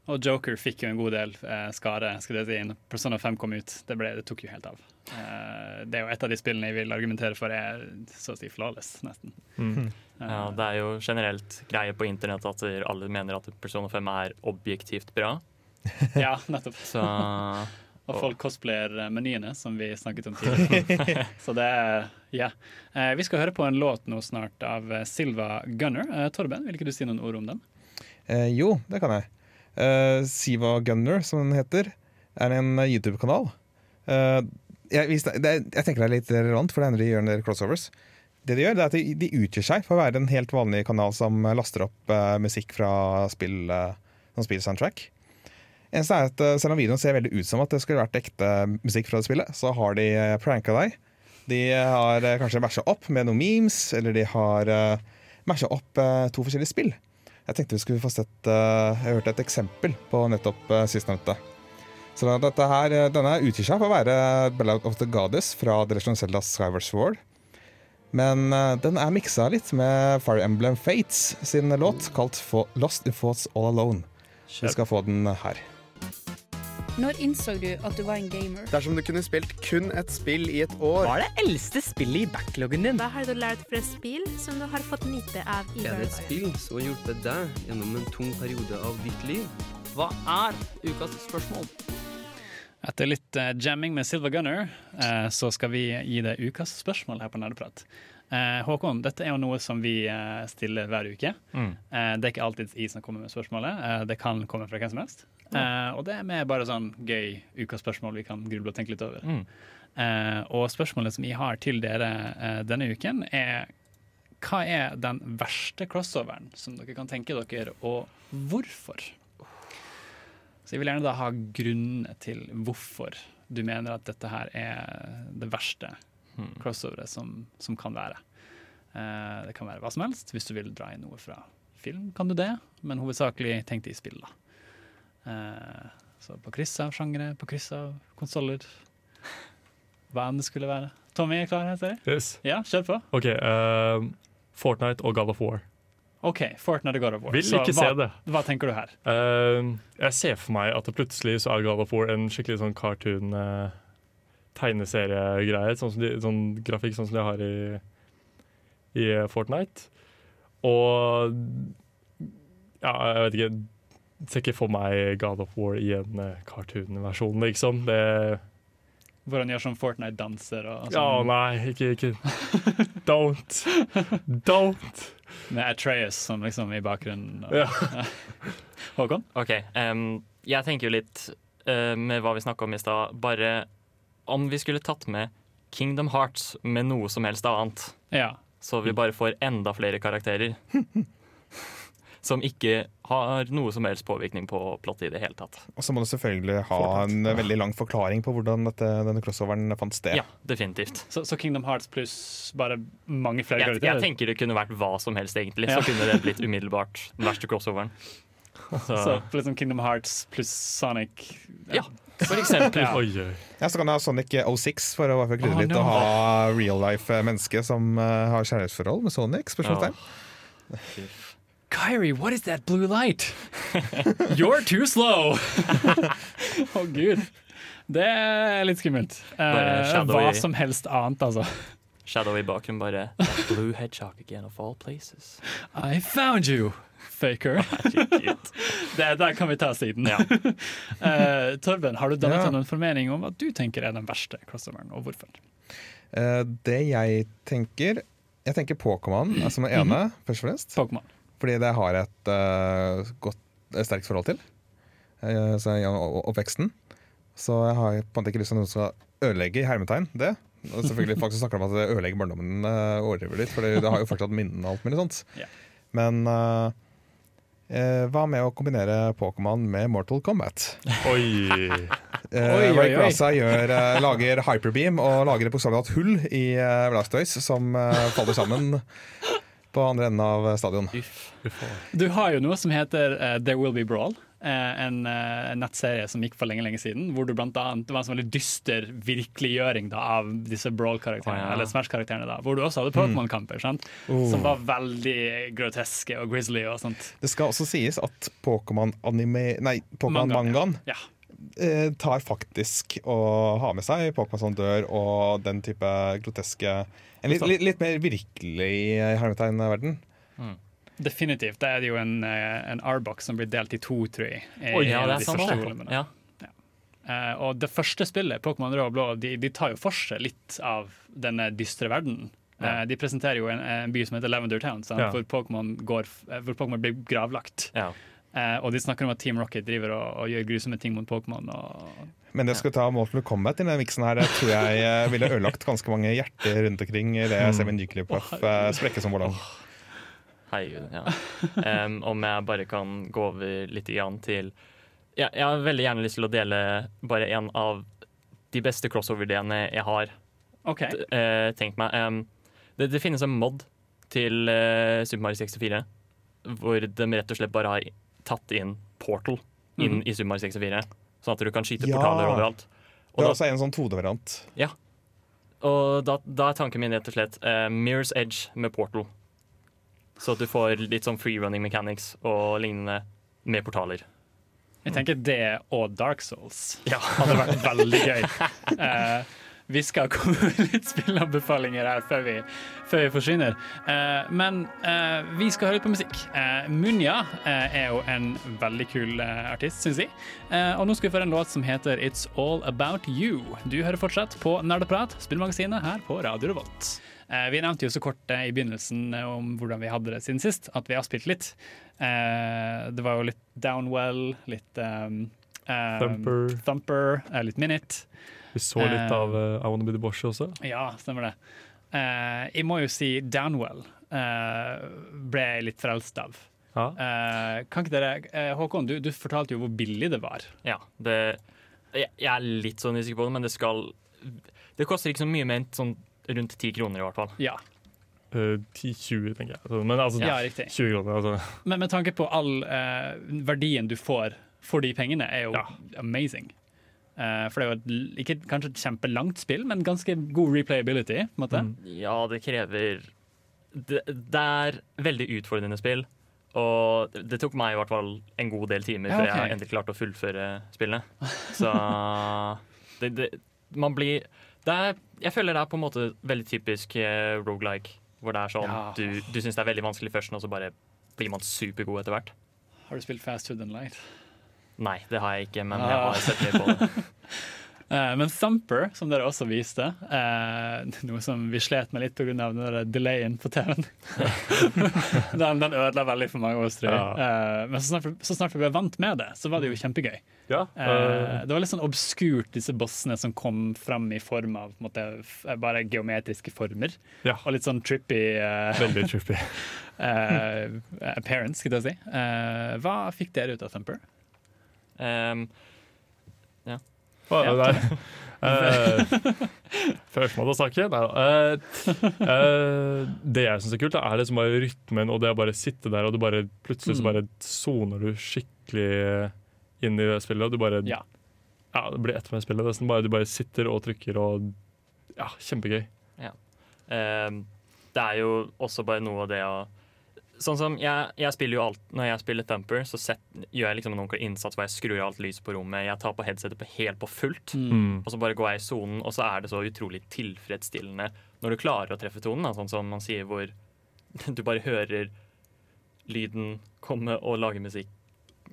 Og Joker fikk jo en god del eh, skade skal jeg si, når Persona 5 kom ut. Det, ble, det tok jo helt av. Eh, det er jo et av de spillene jeg vil argumentere for er så å si flawless, nesten. mm. Eh, Ja, det er jo generelt greie på internett at alle mener at Persona 5 er objektivt bra. ja, nettopp. Så Og folk cosplayer eh, menyene, som vi snakket om tidligere. så det er Ja. Eh, vi skal høre på en låt nå snart av eh, Silva Gunner. Eh, Torben, vil ikke du si noen ord om den? Eh, jo, det kan jeg. Eh, Siva Gunner, som den heter, er en YouTube-kanal. Uh, jeg, jeg tenker det er litt relevant, for det hender de gjør en del crossovers. Det De gjør, det er at de, de utgir seg for å være en helt vanlig kanal som laster opp uh, musikk fra spill, uh, som spillsoundtrack. Eneste er at Selv om videoen ser veldig ut som at det skulle vært ekte musikk fra det spillet, så har de uh, pranka deg. De har kanskje masha opp med noen memes, eller de har uh, matcha opp to forskjellige spill. Jeg tenkte vi skulle få sett uh, Jeg hørte et eksempel på nettopp uh, sistnevnte. Så dette her, eh, Denne utgir seg for å være Bella of the Goddess fra Direction Zelda Skyward Sword. Men eh, den er miksa litt med Fire Emblem Fates sin låt kalt Lost in Thoughts All Alone. Vi skal få den her. Når innså du at du var en gamer? Dersom du kunne spilt kun et spill i et år Hva er det eldste spillet i backloggen din? Hva har du lært fra spill som du har fått nyte av i Er det et spill som har hjulpet deg gjennom en tung periode av ditt liv? Hva er ukas spørsmål? Etter litt uh, jamming med Silver Gunner, uh, så skal vi gi deg ukas spørsmål her på Nerdeprat. Uh, Håkon, dette er jo noe som vi stiller hver uke. mm. Eh, det er ikke alltid jeg som kommer med spørsmålet. Eh, det kan komme fra hvem som helst. Eh, og det er med bare sånn gøy ukaspørsmål vi kan gruble og tenke litt over. Mm. Eh, og spørsmålet som jeg har til dere eh, denne uken, er hva er den verste crossoveren som dere kan tenke dere, og hvorfor? Så jeg vil gjerne da ha grunnene til hvorfor du mener at dette her er det verste Hmm. crossoveret som, som kan være. Eh, det kan være hva som helst. Hvis du vil dra inn noe fra film, kan du det, men hovedsakelig tenk det i spill, da. Eh, så på kryss av sjangere, på kryss av konsoller. Hva enn det skulle være. Tommy er klar her, ser jeg. Yes. Ja, kjør på. OK. uh, Fortnite og God of War. OK, Fortnite og God of War. Vil Så ikke hva, se det. Hva tenker du her? Uh, jeg ser for meg at det plutselig så er God of War en skikkelig sånn cartoon uh, tegneseriegreie. Sånn, de, sånn grafikk sånn som de har i, i Fortnite. Og ja, jeg vet ikke Ser ikke for meg God of War i en uh, cartoon-versjon, liksom. Det Hvor han gjør sånn Fortnite-danser og Ja, sånn, nei, ikke, ikke Don't. Don't. med Atreas som liksom i bakgrunnen. Og, Ja. Håkon? OK. Um, jeg tenker jo litt uh, med hva vi snakka om i stad. Bare om vi skulle tatt med Kingdom Hearts med noe som helst annet. Ja. Så vi bare får enda flere karakterer. som ikke har noe som helst påvirkning på plottet i det hele tatt. Og så må du selvfølgelig ha en veldig lang forklaring på hvordan dette, denne crossoveren fant sted. Ja, definitivt. Så, så Kingdom Hearts pluss bare mange flere Jeg, jeg tenker det kunne vært hva som helst, egentlig. Ja. Så kunne det blitt umiddelbart den verste crossoveren. Så, Så liksom Kingdom Hearts pluss Sonic ja, for eksempel. Ja. Oi, oi. Ja, Så kan du ha Sonic 06 for å krydre Oh, litt no. og ha real life-menneske som eh, har kjærlighetsforhold med Sonic. spørsmålstegn. Kyrie, what is that blue light? You're too slow! Å, gud. Det er litt skummelt. Eh, hva som helst annet, altså. Shadow i bakgrunnen bare That blue hedgehog again of all places. I found you, faker. Det der kan vi ta siden. Ja. uh, Torben, har du dannet Ja. noen formening om hva du tenker er den verste crossoveren, og hvorfor? Uh, det jeg tenker Jeg tenker Pokémon som som det ene, først og fremst. Pokémon. Fordi det har jeg et uh, godt, et sterkt forhold til. Uh, så gjennom oppveksten. Så jeg har på en måte ikke lyst til at noen skal ødelegge i hermetegn det. Og selvfølgelig Folk som snakker om at det ødelegger barndommen, uh, overdriver litt. For det, det har jo fortsatt minnene og alt mulig sånt. Yeah. Men uh, eh, hva med å kombinere Pokémon med Mortal Kombat? oi. eh, Oi, oi, oi. Rayquaza gjør, eh, lager hyperbeam og lager et bokstavelig talt hull i eh, Blastoise som eh, faller sammen på andre enden av stadion. Uff. Du har jo noe som heter uh, There Will Be Brawl. eh, en, eh, en nettserie som gikk for lenge lenge siden. Hvor du blant annet, Det var en sånn veldig dyster virkeliggjøring da, av disse Brawl-karakterene. oh, ja. Eller Smash-karakterene da Hvor du også hadde Pokémon-kamper. mm. Oh. Som var veldig groteske og grizzly og sånt. Det skal også sies at Pokémon-mangaen Ja. Eh, tar faktisk å ha med seg Pokémon som dør og den type groteske En litt, litt, litt mer virkelig hermetegnverden. Mm. Definitivt. Det er jo en, eh, en R-box som blir delt i to, tror jeg. Oi, ja, det er sant. Ja. Eh, og det første spillet, Pokémon Rød og Blå, de, de tar jo for seg litt av denne dystre verdenen. Ja. Eh, de presenterer jo en, en by som heter Lavender Town? Ja. eh, hvor Pokémon blir gravlagt. Ja. Eh, og de snakker om at Team Rocket driver og, og gjør grusomme ting mot Pokémon. Og Men det å skulle ta Mortal Kombat i denne miksen her, det tror jeg eh, ville ødelagt ganske mange hjerter rundt omkring i det Seven Nuclear Puff eh, sprekke som hvordan. Herregud, ja. Um, om jeg bare kan gå over litt grann til ja, Jeg har veldig gjerne lyst til å dele bare en av de beste crossover-ideene jeg har okay. eh, tenkt meg. Um, det, det finnes en mod til Super Mario 64 hvor de rett og slett bare har tatt inn Portal inn mm. i Super Mario 64. Sånn at du kan skyte Ja. portaler overalt. Det er da, også en sånn 2D-variant. og da, da er tanken min rett og slett uh, Mirror's Edge med Portal. Så at du får litt sånn free running mechanics og lignende med portaler. Jeg tenker det og Dark Souls Ja. hadde vært veldig gøy. Eh, vi skal komme med litt spillanbefalinger her før vi, før vi forsvinner. Eh, men eh, vi skal høre litt på musikk. Eh, Munja eh, er jo en veldig kul eh, artist, syns jeg. Eh, og nå skal vi få en låt som heter It's All About You. Du hører fortsatt på Nerdeprat, spillmagasinet her på Radio Revolt. Vi nevnte jo så kort i begynnelsen om hvordan vi hadde det siden sist, at vi har spilt litt. Det var jo litt Downwell, litt um, um, Thumper. Thumper, litt Minute. Vi så litt Eh. av uh, I Wanna Be The Boss også. Ja, stemmer det. Uh, jeg må jo si Downwell uh, ble jeg litt frelst av. Ja. Eh, kan ikke dere, eh, Håkon, du, du fortalte jo hvor billig det var. Ja, det, jeg, jeg er litt sånn usikker på det, men det skal Det koster ikke så mye mer enn sånn rundt ti kroner, i hvert fall. Ja, Eh, 10-20, tenker jeg. Men altså, ja riktig. 20 kroner. Altså. Men med tanke på all eh, verdien du får for de pengene, er jo Ja. amazing. Eh, for det er jo et, ikke kanskje et kjempelangt spill, men ganske god replayability. på en måte. Mm. Ja, det krever Det, det er veldig utfordrende spill. Og det, tok meg i hvert fall en god del timer Ja, før jeg endelig klarte å fullføre spillene. Så det, det, man blir det er, Jeg føler det er på en måte veldig typisk uh, rogelike. Hvor det er sånn Ja. du, du syns det er veldig vanskelig først, og så bare blir man supergod etter hvert. Har du spilt Fast Hood and Light? Nei, det har jeg ikke, men jeg Ah. har sett litt på det. Eh, men Thumper, som dere også viste, eh, noe som vi slet med litt pga. delayen på TV-en, den, den ødela veldig for mange av oss, tror jeg. Ja. men så snart, så snart vi ble vant med det, så var det jo kjempegøy. Ja, Eh, eh, det var litt sånn obskurt, disse bossene som kom fram i form av måte, bare geometriske former. Ja. Og litt sånn trippy eh, veldig trippy. eh, appearance, skal jeg si. Eh, hva fikk dere ut av Thumper? Um, ja. Hva er det der? uh, Førstemann til å snakke? Nei da. Uh, uh, det jeg syns er kult, er liksom bare rytmen og det å bare sitte der, og du bare plutselig så Mm. bare soner du skikkelig inn i det spillet. Og du bare Ja. Ja, det blir ett med spillet. Nesten bare, du bare sitter og trykker og Ja, kjempegøy. Um, det er jo også bare noe av det å Sånn som jeg, jeg spiller jo alt Når jeg spiller Thumper, så set, gjør jeg liksom en ordentlig innsats hvor jeg skrur av alt lyset på rommet. Jeg tar på headsetet på helt på fullt, Mm. og så bare går jeg i sonen, og så er det så utrolig tilfredsstillende når du klarer å treffe tonen, da, sånn som man sier hvor du bare hører lyden komme og lage musikk.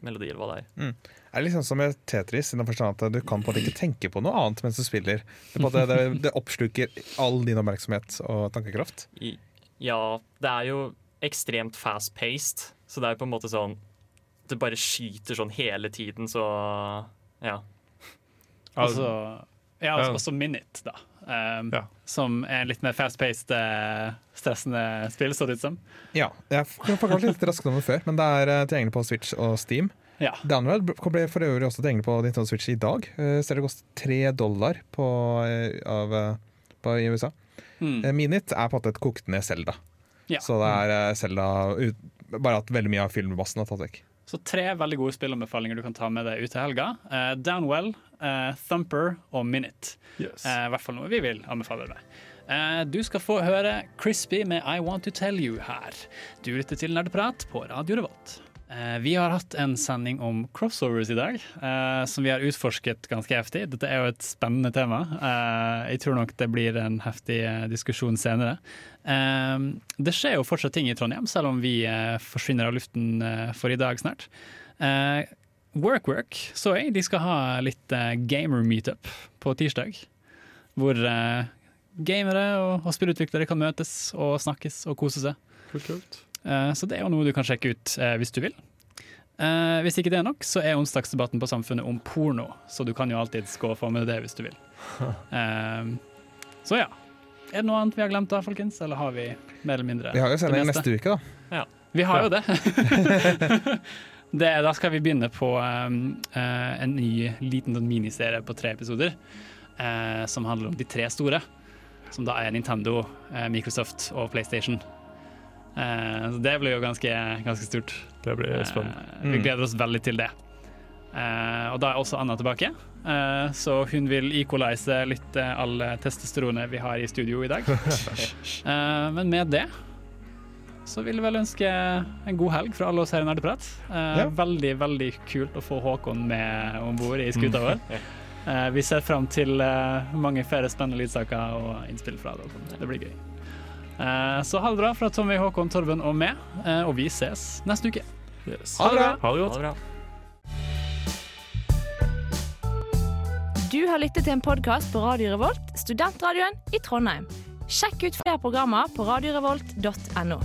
Melodi, eller hva det er. Mm. det er liksom som med Tetris, i den forstand at du kan på en måte ikke tenke på noe annet mens du spiller. Det, på det, det oppsluker all din oppmerksomhet og tankekraft. I, ja, det er jo ekstremt fast-paced, så det er på en måte sånn Det bare skyter sånn hele tiden, så ja. Altså, ja, altså, også Minute, da. Um, Ja. Som er litt mer fast-paced, eh, stressende spill, så det ut som. Ja, jeg har forklart litt raskere om det før, men det er eh, tilgjengelig på Switch og Steam. Ja. Download ble for øvrig også tilgjengelig på Nintendo Switch i dag. Uh, Ser det koster tre dollar på, av, på, i USA. Mm. Uh, Minit er på en måte et kokt ned Zelda. Ja. Så det er Selda Zelda Bare at veldig mye av filmbassen har tatt vekk. Så tre veldig gode spillanbefalinger du kan ta med deg ut til helga. Uh, Downwell, uh, Thumper og Minute. Yes. Uh, I hvert fall noe vi vil anbefale deg. Eh, du skal få høre Crispy med I Want To Tell You her. Du lytter til Nerdeprat på Radio Revolt. Eh, vi har hatt en sending om crossovers i dag, eh, som vi har utforsket ganske heftig. Dette er jo et spennende tema. Eh, jeg tror nok det blir en heftig diskusjon senere. Det skjer jo fortsatt ting i Trondheim, selv om vi forsvinner av luften for i dag snart. Work Work så jeg de skal ha litt eh, gamer meetup på tirsdag. Hvor gamere og spillutviklere kan møtes og snakkes og kose seg. Kult, kult. Eh, Så det er jo noe du kan sjekke ut eh, hvis du vil. Eh, hvis ikke det er nok, så er onsdagsdebatten på Samfunnet om porno, så du kan jo alltids gå og få med det hvis du vil. Så ja. Er det noe annet vi har glemt da, folkens? Eller har vi mer eller mindre Vi har jo sending neste uke, da. Vi har jo det. det. Da skal vi begynne på en ny liten sånn miniserie på tre episoder eh, som handler om de tre store. Som da er Nintendo, Microsoft og PlayStation. Eh, så det blir jo ganske, ganske stort. Det blir spennende. Mm. vi gleder oss veldig til det. Eh, og da er også Anna tilbake, eh, så hun vil equalize litt eh, alle testosteronet vi har i studio i dag. Eh, men med det så vil jeg vel ønske en god helg fra alle oss her i Nerdeprat. Eh, Ja. Veldig, veldig kult å få Håkon med om bord i skuta vår. Eh, vi ser fram til eh, mange flere spennende lydsaker og innspill fra dere. Det blir gøy. Eh, så ha det bra fra Tommy, Håkon, Torben og meg, eh, og vi ses neste uke. Yes. Ha det bra. Ha det godt. Ha det bra. Du har lyttet til en podkast på Radio Revolt, studentradioen i Trondheim. Sjekk ut flere programmer på radiorevolt.no.